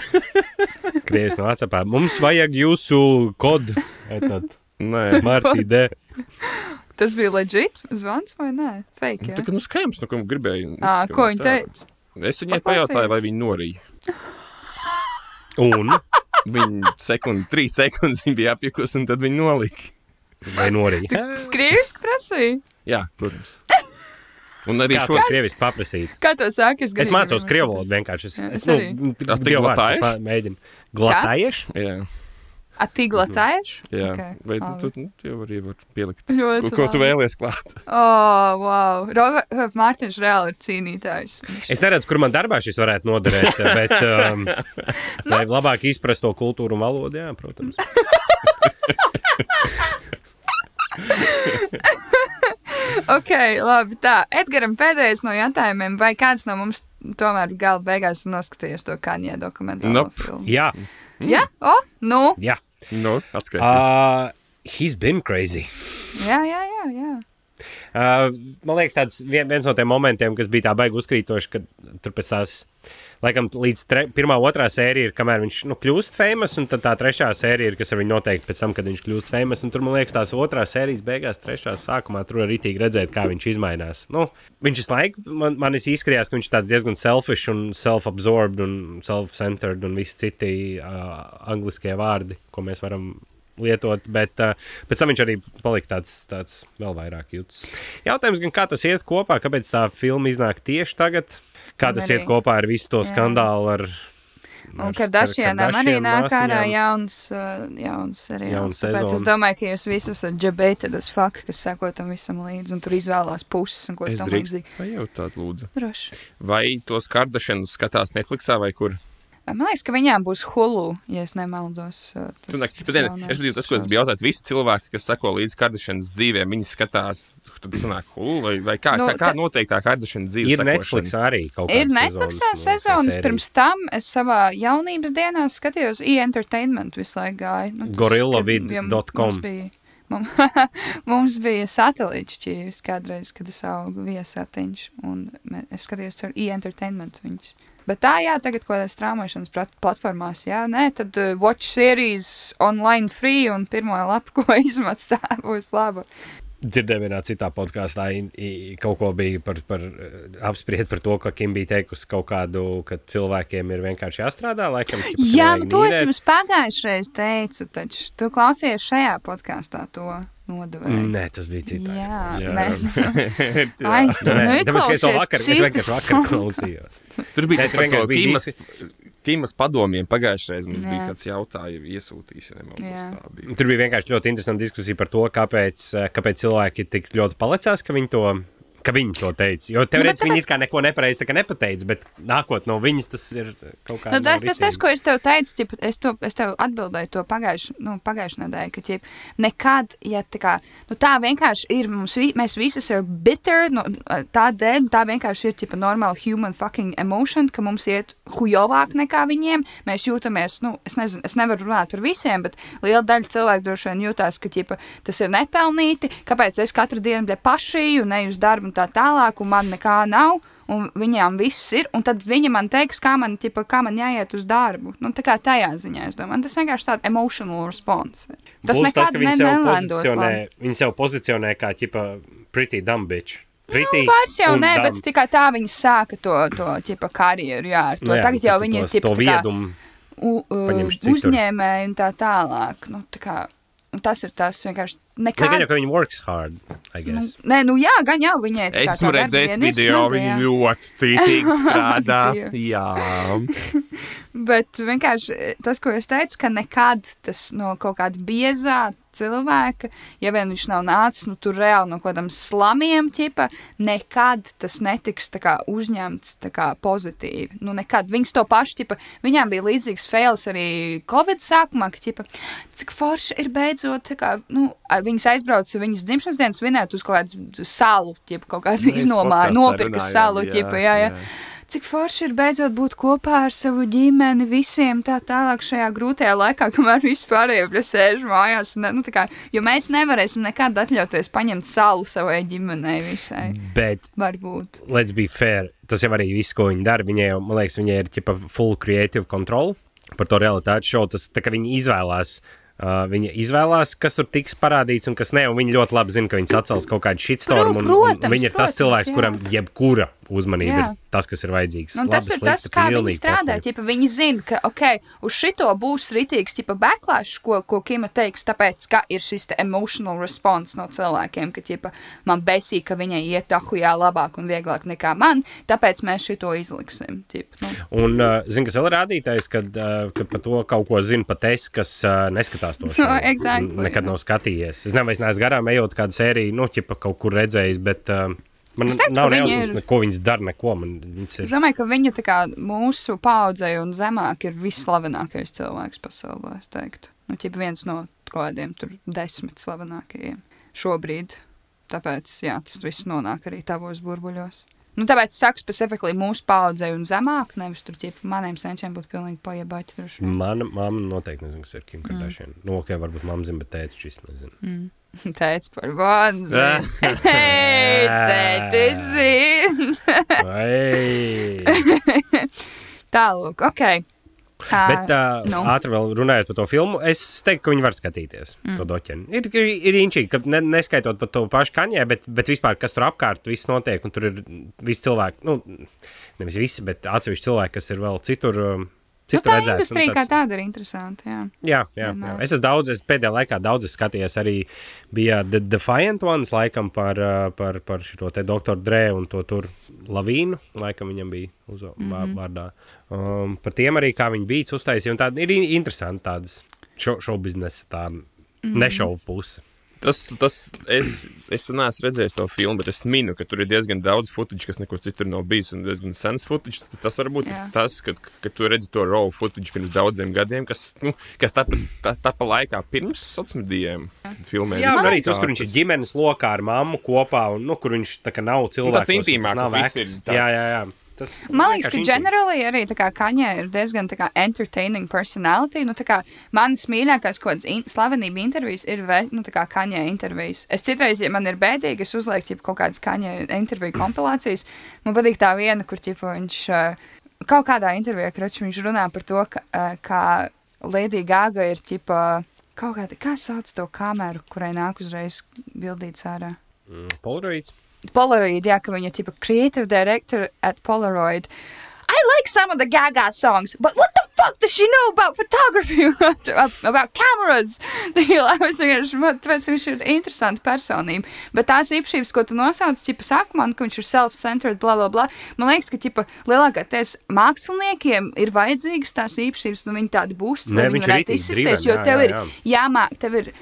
Krievis no Vācijā. Mums vajag jūsu kodu. Nē, Martī D. Tas bija legit zvans vai nē? Fake, tā jā. kā nu skaidrs, nu, ko gribēju. Ā, ko viņa teica? Es viņai pajautāju, vai viņa norīja. Un Viņa sekundi, trīs sekundes viņa bija apjukusi, un tad viņa nolika. vai norīja. Krieviski prasīja. Jā, protams. Un arī šo to krieviski paprasīt? Kā to saka? Es mācos krievu valodu vienkārši. Es, es, es arī. nu, A, tu krievu vārds es mā- mēģinu. Glatājieši? Jā, A ti glatējuši? jā. Ok, vai tu, tu, tu jau arī vari pielikt. Ļoti Ko, ko tu vēlies klāt? Oh, wow. Robert, Mārtiņš reāli ir cīnītājs. Es neredzu, kur man darbā šis varētu noderēt, bet, um, Nu. lai labāk izprastu to kultūru un valodu, jā, protams. Ok, labi. Tā, Edgars, pēdējais no jautājumiem. Vai kāds no mums tomēr gala beigās ir noskatījies to Kanye dokumentālo Nope. filmu? Jā, Jā, o, nu. jā. Nu, atskaities. Uh, he's been crazy. Jā, jā, jā. jā. Uh, man liekas, tāds vien, viens no tiem momentiem, kas bija tā baigi uzkrītoši, ka tur pēc tās, laikam, līdz tre, pirmā, otrā sērija ir, kamēr viņš nu, kļūst famous, un tad tā trešā sērija ir, kas ar viņu noteikti pēc tam, kad viņš kļūst famous. Tur, man liekas, tās otrās sērijas beigās, trešās sākumā, tur arī tīk redzēt, kā viņš izmainās. Nu, viņš visu laiku man, man izskatījās, ka viņš tāds diezgan selfish un self-absorbed un self-centered un visi citi uh, angliskie vārdi, ko mēs varam lietot, bet uh, pēc tam viņš arī palika tāds, tāds vēl vairāk jūtas. Jautājums gan, kā tas iet kopā, kāpēc tā filma iznāk tieši tagad? Kā tas Arī. iet kopā ar visu to skandālu? Ar, Un ar- Kardashianam ar arī nāk ārā jauns, uh, jauns seriāls. Jauns Tāpēc es domāju, ka jūs visi esat debated as fuck, kas seko tam visam līdzi un tur izvēlās puses un ko Es tam līdzīgi. pajautāt, lūdzu. Droši. Vai tos kardašanus skatās Netflixā vai kur? Man liekas, ka viņām būs hulu, ja es nemaldos. uh, tas- Tu nek- tas jaunais Es biju tas, ko es biju jautājis. Visi cilvēki, kas sako līdzi kardašanas dzīvēm, viņi skatās, tad sanāk, hulu, vai, vai kā, Nu, kā, kā notiek tā kardašanas dzīve? Ir sekošana? Netflix arī kaut kāda. Ir Netflixā sezonas, pirms tam es savā jaunības dienā skatījos e-entertainment visu laiku gāju. Nu, Gorillavid.com. Mums bija, satelīts šķīvis kādreiz, kad es augu viesatiņš, un es skatījos ar e-entertainment viņus. Bet tā, jā, tagad kaut kādās strāmošanas plat- platformās, jā, nē, tad uh, watch series online free un pirmo lapu, ko izmet, tā būs laba. Dzirdēju vienā citā podkāstā, kaut ko bija par, par eh, apspriest par to, ka Kim bija teikusi kaut kādu, ka cilvēkiem ir vienkārši jāstrādā. Laikam, ka Jā, nu to es nīrēt. jums pagājušajā reizē teicu, taču tu klausies šajā podkāstā to nodevēju. Nē, tas bija citādi. Jā, Jā. mēs. Nē, tāpēc, ka es to vakar, es vienkārši vakar klausījos. Tur bija tas bija Kimas, Kimas padomiem. Pagājušajā reizē mums Jā. bija kāds jautājums, iesūtījis. ja. Tur bija vienkārši ļoti interesanta diskusija par to, kāpēc, kāpēc cilvēki tik ļoti palicās, ka viņi to. Ka viņi to teica. Jo Nu, bet teorētiski viņi it kā neko nepareizi nepateica, bet nākot no viņas, tas ir kaut kā. Nu, tas, tas, tas, ko es tev teicu, ķip, es, to, es tev atbildēju to pagājušajā nu, pagājuš nedēļā, ka ķip, nekad, ja tā kā, nu, tā vienkārši ir, mums, vi, mēs visi esam bitter, nu, tā dēļ, tā vienkārši ir, ķipa, normāla human fucking emotion, ka mums iet hujovāk nekā viņiem, mēs jūtamies, nu, es nezinu, es nevaru runāt par visiem, bet liela daļa cilvēku droši vien jūtās, ka, ķipa, tas ir nepelnīti, kāpēc es katru dienu, bļa, pašīju, neju uz darbu un tā tālāk, un man nekā nav. Un viņām viss ir, un tad viņa man teiks, kā man, ķipa, kā man jāiet uz darbu. Nu, tā kā tajā ziņā, es domāju, tas vienkārši tāds emotional response. Tas Plus nekad tas, viņi ne, nelendos viņi sev pozicionē kā ķipa pretty dumb bitch. Pretty Nu, vairs jau nē, dumb. bet tikai tā viņa sāka to, to ķipa, karjeru. Jā, to. Nu jā, Tagad jau tos- ir to viedumu. u, u, citur. uzņēmēji un tā tālāk. Nu, tā kā, tas ir tas vienkārši Nē, nekāds. gan jau, ka viņi works hard, I Nu, guess. nē, nu jā, gan jau viņai Esmu redzējis video, jā. ļoti cītīgi strādā. Jā, Bet vienkārši eh, tas, ko es teicu, ka nekad tas no kaut kāda biezā cilvēka, ja vien viņš nav nācis nu, tur reāli no kaut kādiem slamiem, ķipa, nekad tas netiks kā, uzņemts tā kā, pozitīvi. Nu, nekad. Viņas to pašu, ķipa, viņām bija līdzīgs fails arī Covid sākumā, ka, ķipa, cik forši ir beidzot, kā, nu, viņas aizbrauca viņas dzimšanas dienas svinēt uz kaut kādu salu, ķipa, kaut kādu iznomāju, podkastā nopirka salu, ķipa, jā, jā. jā. Cik forši ir beidzot būt kopā ar savu ģimeni, visiem tā tālāk šajā grūtajā laikā, kamēr vispārējie bļa sēž mājās. Ne, nu, kā, jo mēs nevarēsim nekad atļauties paņemt salu savai ģimenei visai. Bet, Varbūt. let's be fair, tas jau arī viss, ko viņi dara. Viņai jau, man liekas, viņai ir ķipa full creative control par to realitāti šovu. Tas tā kā viņi izvēlās. Uh, viņa izvēlās, kas tur tiks parādīts un kas nē, un viņa ļoti labi zina, ka viņas atcels kaut kādu shitstorm. Un, un protams, viņa ir tas protams, cilvēks, jā. kuram jebkura uzmanība Jā. ir tas, kas ir vajadzīgs. Nu, tas Labi, ir tas, slikti, kā viņi strādā. Ķipa, viņi zina, ka okay, uz šito būs rītīgs tipa, backlash, ko, ko Kima teiks, tāpēc, ka ir šis emotional response no cilvēkiem, ka ķipa, man besī, ka viņai iet ahujā labāk un vieglāk nekā man, tāpēc mēs šito izliksim. Ķipa, nu. Un, uh, zini, kas vēl ir rādītājs, kad, uh, kad par to kaut ko zina pat es, kas uh, neskatās to šovu. Exactly, Nekad jā. nav skatījies. Es nezinu, es neesmu garām ejot kādu sēriju, nu, ķipa kaut kur redzējis, bet uh, man teiktu, nav neuzmanīgs, ir- ko viņas dara, neko. Man, viņas ir, Es domāju, ka viņa kā mūsu paudzei un zemāk ir visslavenākais cilvēks pasaulē. Es teiktu, nu, ķip viens no kaut kādiem tur desmit slavenākajiem šobrīd. Tāpēc, jā, tas viss nonāk arī tavos burbuļos. Nu, tāpēc es saku specifiski mūsu paudzei un zemāk, nevis tur ķip maniem senčiem būtu pilnīgi vien. mana mamma noteikti nezina, kas ir Mm. Kim Kardashian. Nu, ok, varbūt mamma zina, bet tētis šis nezina. Teic par vanzi. Tēti zin. Vai. Tālūk, ok. Ā, Bet uh, nu. ātri vēl runājot par to filmu, es teiktu, ka viņi var skatīties mm. to doķeni. Ir, ir, ir inčīgi, ka ne, neskaitot par to pašu kaņē, bet, bet vispār, kas tur apkārt, viss notiek, un tur ir visi cilvēki, nu, nevis visi, bet atsevišķi cilvēki, kas ir vēl citur. um, Nu, citur tā redzēti, un industrija kā tāds- tāda ir interesanta. Jā. Jā, jā, jā. Es esmu daudz, es pēdējā laikā daudz esmu skatījies arī bija The Defiant Ones, laikam par, par, par šo te doktoru Drē un to tur Lavīnu, laikam viņam bija uz mm. -hmm. vārdā. Um, par tiem arī, kā viņi bija tādi ir in- interesanti tādas šo, šo biznesa, tā mm. -hmm. nešaubu puse. Tas, tas es, es neesmu redzējis to filmu, bet es minu, ka tur ir diezgan daudz footage, kas nekur citur nav bijis. Un diezgan sens footage. Tas, tas var būt Jā. tas, ka, ka tu redzi to raw footage pirms daudziem gadiem, kas, nu, kas tapa, tā, tapa laikā pirms sociāliem medijiem. Filmē Jā, arī tas, kur viņš ir ģimenes lokā ar mammu kopā, un nu, kur viņš tā kā nav cilvēks. intīmāk, nav tas viss acts. ir tāds- Jā, jā, jā. Tas Man liekas, ka ģenerāli arī tā kā Kaņē ir diezgan tā kā entertaining personality. Nu, tā kā manas mīļākās kaut kādas in slavenība intervijas ir ve, nu, tā kā Kaņē intervijas. Es citreiz, ja man ir bēdīgi, es uzlieku ķipa, kaut kādas Kaņē interviju kompilācijas. Man patīk tā viena, kur ķipa, viņš kaut kādā intervijā, kraču, viņš runā par to, ka, kā Lady Gaga ir ķipa, kaut kāda, kā sauc to kameru, kurai nāk uzreiz bildīts ārā. Mm, Polaroids. Polaroid, jā, ka viņa ir tipa creative director at Polaroid. I like some of the Gaga songs, but what the fuck does she know about photography, about cameras? Es vienkārši, man- tāpēc viņš ir interesanta personība. Bet tās īpašības, ko tu nosauc, tipa sākumā, nu, ka viņš ir self-centered, bla, bla, bla, man liekas, ka, tipa, lielākoties māksliniekiem ir vajadzīgas tās īpašības, nu, viņi tādi būs, lai viņi ir varētu izsisties, jo tev jā, ir jā. jāmāk, tev ir.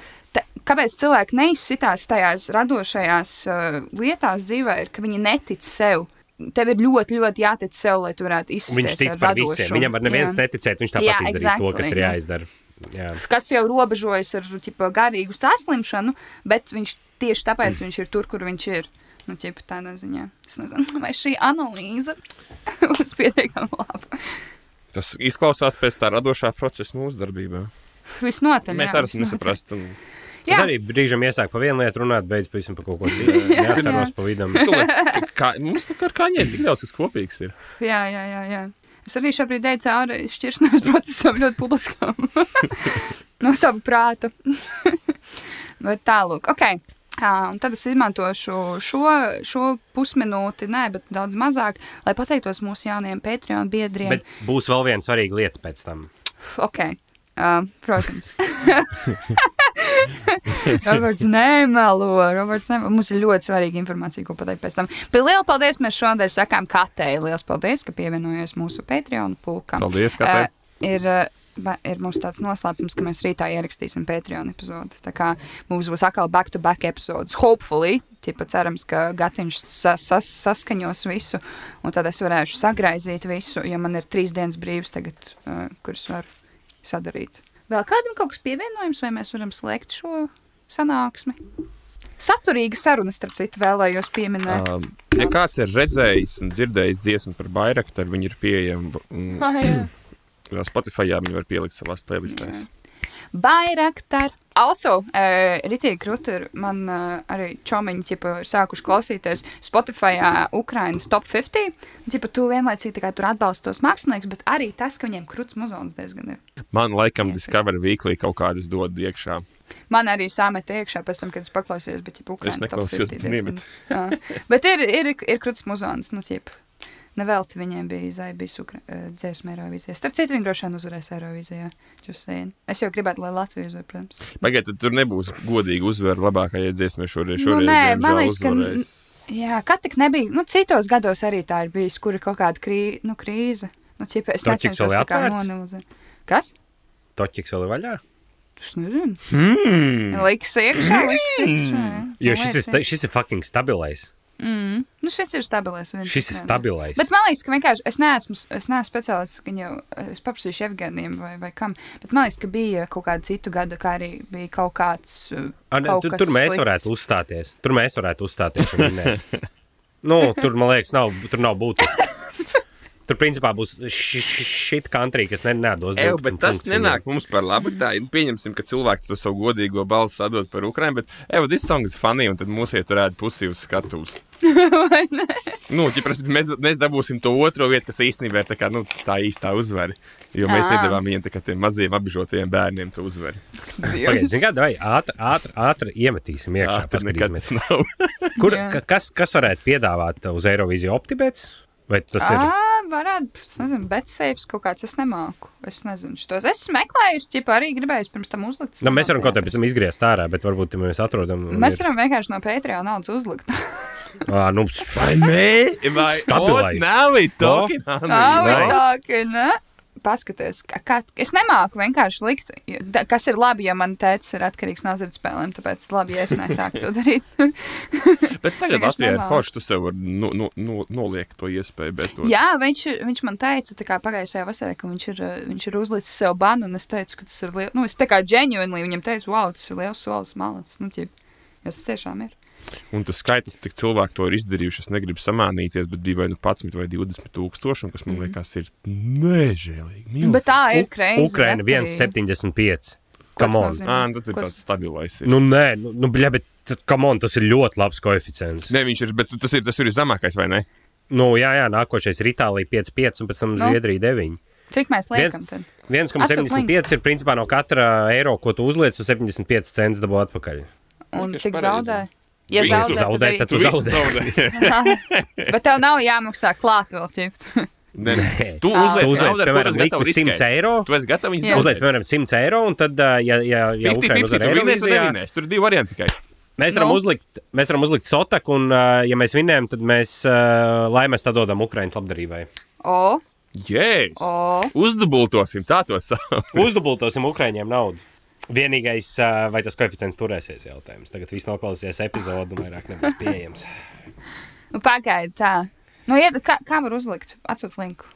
Kāpēc cilvēki neizsitās tajās radošajās uh, lietās dzīvē, ir, ka viņi netic sev. Tev ir ļoti, ļoti jātic sev, lai tu varētu izsisties. Viņš tic ar par radošumu. visiem. Viņam var neviens Jā. neticēt, viņš tāpat Jā, izdarīs exactly, to, kas ir jā. jāizdara. Jā. Kas jau robežojas ar ķipa, garīgu saslimšanu, bet viņš tieši tāpēc viņš ir tur, kur viņš ir. Nu, ķipa, tādā ziņā. Es nezinu, vai šī analīze būs pietiekami laba. Tas izklausās pēc tā radošā procesa mūsu darbībā. Visnotaļ. Mēs jā, arī visnotaļ. Jā. Es arī brīžam iesāku par vienu lietu runāt, beidz pavisam par kaut ko citu. Jā. Neatceros pa vidam. Kā, mums kā ar kaņiem tik daudz kas kopīgs ir. Jā, jā, jā, jā. Es arī šobrīd eju cauri šķirsnēs procesam ļoti publiskam. no sava prāta. Bet tālūk, ok. Un tad es izmantošu šo, šo pusminūti, nē, bet daudz mazāk, lai pateiktos mūsu jaunajiem Patreon biedriem. Bet būs vēl viena svarīga lieta pēc tam. Ok, uh, protams. Roberts nemelo. Roberts nemelo. Mums ir ļoti svarīga informācija, ko pateikt pēc tam. Bet liels paldies! Mēs šodien sakām Katei. Liels paldies, ka pievienojies mūsu Patreon pulkam. Paldies, Katei. Uh, ir, uh, ir mums tāds noslēpums, ka mēs rītā ierakstīsim Patreon epizodi. Tā kā mums būs atkal back-to-back epizodes. Hopefully, tipa cerams, ka Gatiņš sa sas saskaņos visu, un tad es varēšu sagraizīt visu, ja man ir trīs dienas brīvs tagad, uh, kuras varu sadarīt. Vēl kādam kaut kas pievienojums, vai mēs varam slēgt šo sanāksmi? Saturīga saruna, starp citu, vēlējos pieminēt. Um, ja kāds ir redzējis un dzirdējis dziesmu par Bairaktaru, viņi ir pieejami mm, Ah, jā. Spotify, viņi var pielikt savās playlistēs. Bairaktar. Also, uh, Ritīgi krūti ir man uh, arī čomiņi, ķipa, ir sākuši klausīties Spotify uh, Ukrainas top 50. Un, ķipa, tu vienlaicīgi tā kā tur atbalsti tos mākslinieks, bet arī tas, ka viņiem krūts muzons diezgan ir. Man laikam Yes. Discovery Weekly kaut kādus dod iekšā. Man arī samet iekšā pēc tam, kad es paklausījos, bet ķipa Ukrainas top neklausījos, 50. bet diezgan- Jā. Bet ir, ir, ir krūts muzons, nu, ķipa. Nevelti viņiem bija zaibis dziesma Eirovīzijā. Starp citu, viņi droši vien uzvarēs Eirovīzijā. Just saying. Es jau gribētu, lai Latvija uzvar, protams. Pagaidiet, tad tur nebūs godīgi uzvara labākajai dziesmai šoreiz. Nu, šoreiz nē, diemžēl, man liekas, ka- uzvarēs. Jā, kā tik nebija. Nu, citos gados arī tā ir bijis, kur ir kaut kāda krī, nu, krīze. Nu, ķipa, es Toķiks necenšos vēl tā kā nonilzēt. Kas? Toķis vēl ir vaļā. Es nezinu. Hmm. Liks iekšā, liks iekšā. jā. Jo Man šis ir, šis ir fucking stabilais. Mm. Nu, šis ir stabilais. viens Šis ir stabilais. Bet man liekas, ka vienkārši es neesmu, es neesmu speciālists, jau es paprasīšu Evgenijam vai, vai kam, bet man liekas, ka bija kaut kāda citu gadu, kā arī bija kaut kāds. uh, A, ne, kaut tur, tur mēs slikts. varētu uzstāties. Tur mēs varētu uzstāties. nu, tur, man liekas, nav, tur nav būtiski. Tur, principā, būs šī country, kas ne, nedos. 12 bet tas punktus nenāk mums par labu. Tā, nu, pieņemsim, ka cilvēks to savu godīgo balsi sadod par Ukraiņu, bet, ej, this song is funny, un tad mūs ieturētu pusi uz skatuves. Vai ne? Nu, ķipras, mēs, mēs dabūsim to otro vietu, kas īstenībā ir tā, kā, nu, tā īstā uzvara. Jo mēs Ā. iedavām viņiem tā kā tiem maziem apbižotajiem bērniem to uzvaru. Pagaidiet, kāda vai ātri, ātri, ātri iemetīsim iekšā. Tas nekad nav. Kur, ka- kas, kas varētu piedāvāt uz Eirovīziju optibets? Vai tas ir? Varētu, es nezinu, bet sēžas kaut kāds, es nemāku. Es nezinu, šitos. Es meklēju, ķipa arī gribēju pirms tam uzlikt. Nu, mēs varam kaut kā pēc tam izgriezt ārā, bet varbūt ja mēs atrodam. Mēs ir- varam vienkārši no Patreon naudas uzlikt. Ā, nu, Vai nē? Vai Stabilais. Nav it talking, Tā Andri. ir Nice. tā, ka, ne? Paskaties, kā, es nemāku vienkārši likt, kas ir labi, ja man tēvs ir atkarīgs no azartspēlēm, tāpēc labi, ja es nesāku to darīt. Bet tagad Latvijā ir forši, tu sev vari nu, nu, nu, noliekt to iespēju. Bet to... Jā, viņš, viņš man teica, pagājušajā vasarā, ka viņš ir, viņš ir uzlicis sev banu, un es teicu, ka tas ir liels, nu, es tā kā ģenuīni viņam teicu, wow, tas ir liels solis malacis, nu, ķip, jo tas tiešām ir. Un tas skaitlis, cik cilvēki to ir izdarījuši, es negribu samānīties, bet bija vai nu 11 vai 20 tūkstoši, un kas man liekas, ir nežēlīgi. Mhm. Bet tā ir krāsa. Ukraina 1,75. Come on. nozīmē? Ā, nu, tad ir tāds stabilais. Ir. Nu, nē, nu, nu bļa, bet tad, come on, tas ir ļoti labs koeficients. Nē, viņš ir, bet tas ir, tas ir zemākais, vai ne? Nu, jā, jā, nākošais ir Itālija 5,5 un pēc tam Nu. Zviedrija 9. Cik mēs liekam tad? 1,75 ir principā no katra eiro, ko tu uzliec, uz 75 centus dabū atpakaļ. Un Vienkārši cik pareizi. Ja Visu zaudē, zaudē, tad, tad Tu zaudē. Bet tev nav jāmaksā klāt vēl ķipt. Nē, nē. Tu uzliec, Tu uzliec, piemēram, likmi 100 riskēt. eiro. Tu esi gatavs viņus. Uzliec, piemēram, 100 eiro, un tad, ja, ja, ja 50, Ukraina 50, uzvar tu vinēsi un Eirovīzijā. Tur ir divi varianti tikai. mēs varam Nu. uzlikt, mēs varam uzlikt sotaku, un, ja mēs vinējam, tad mēs, lai mēs tā dodam Ukraiņas labdarībai. O, Jēs! o. Uzdubultosim, tā to sauc. Uzdubultosim Ukraiņiem naudu. Vienīgais, vai tas koeficients turēsies, jautājums. Tagad viss noklausīsies epizodi, un vairāk nebūs pieejams. Nu, pagaidi tā. Nu, ied, kā, kā var uzlikt? Atsūt linku.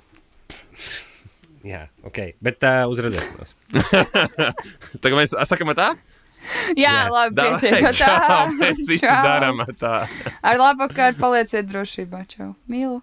Jā, ok. Bet uh, uz redzēšanos. Tagad mēs sakām tā? Jā, Jā. labi, Davai, pietiek. čau, Mēs visi darām tā. Ar labu vakaru palieciet drošībā. Čau. Mīlu.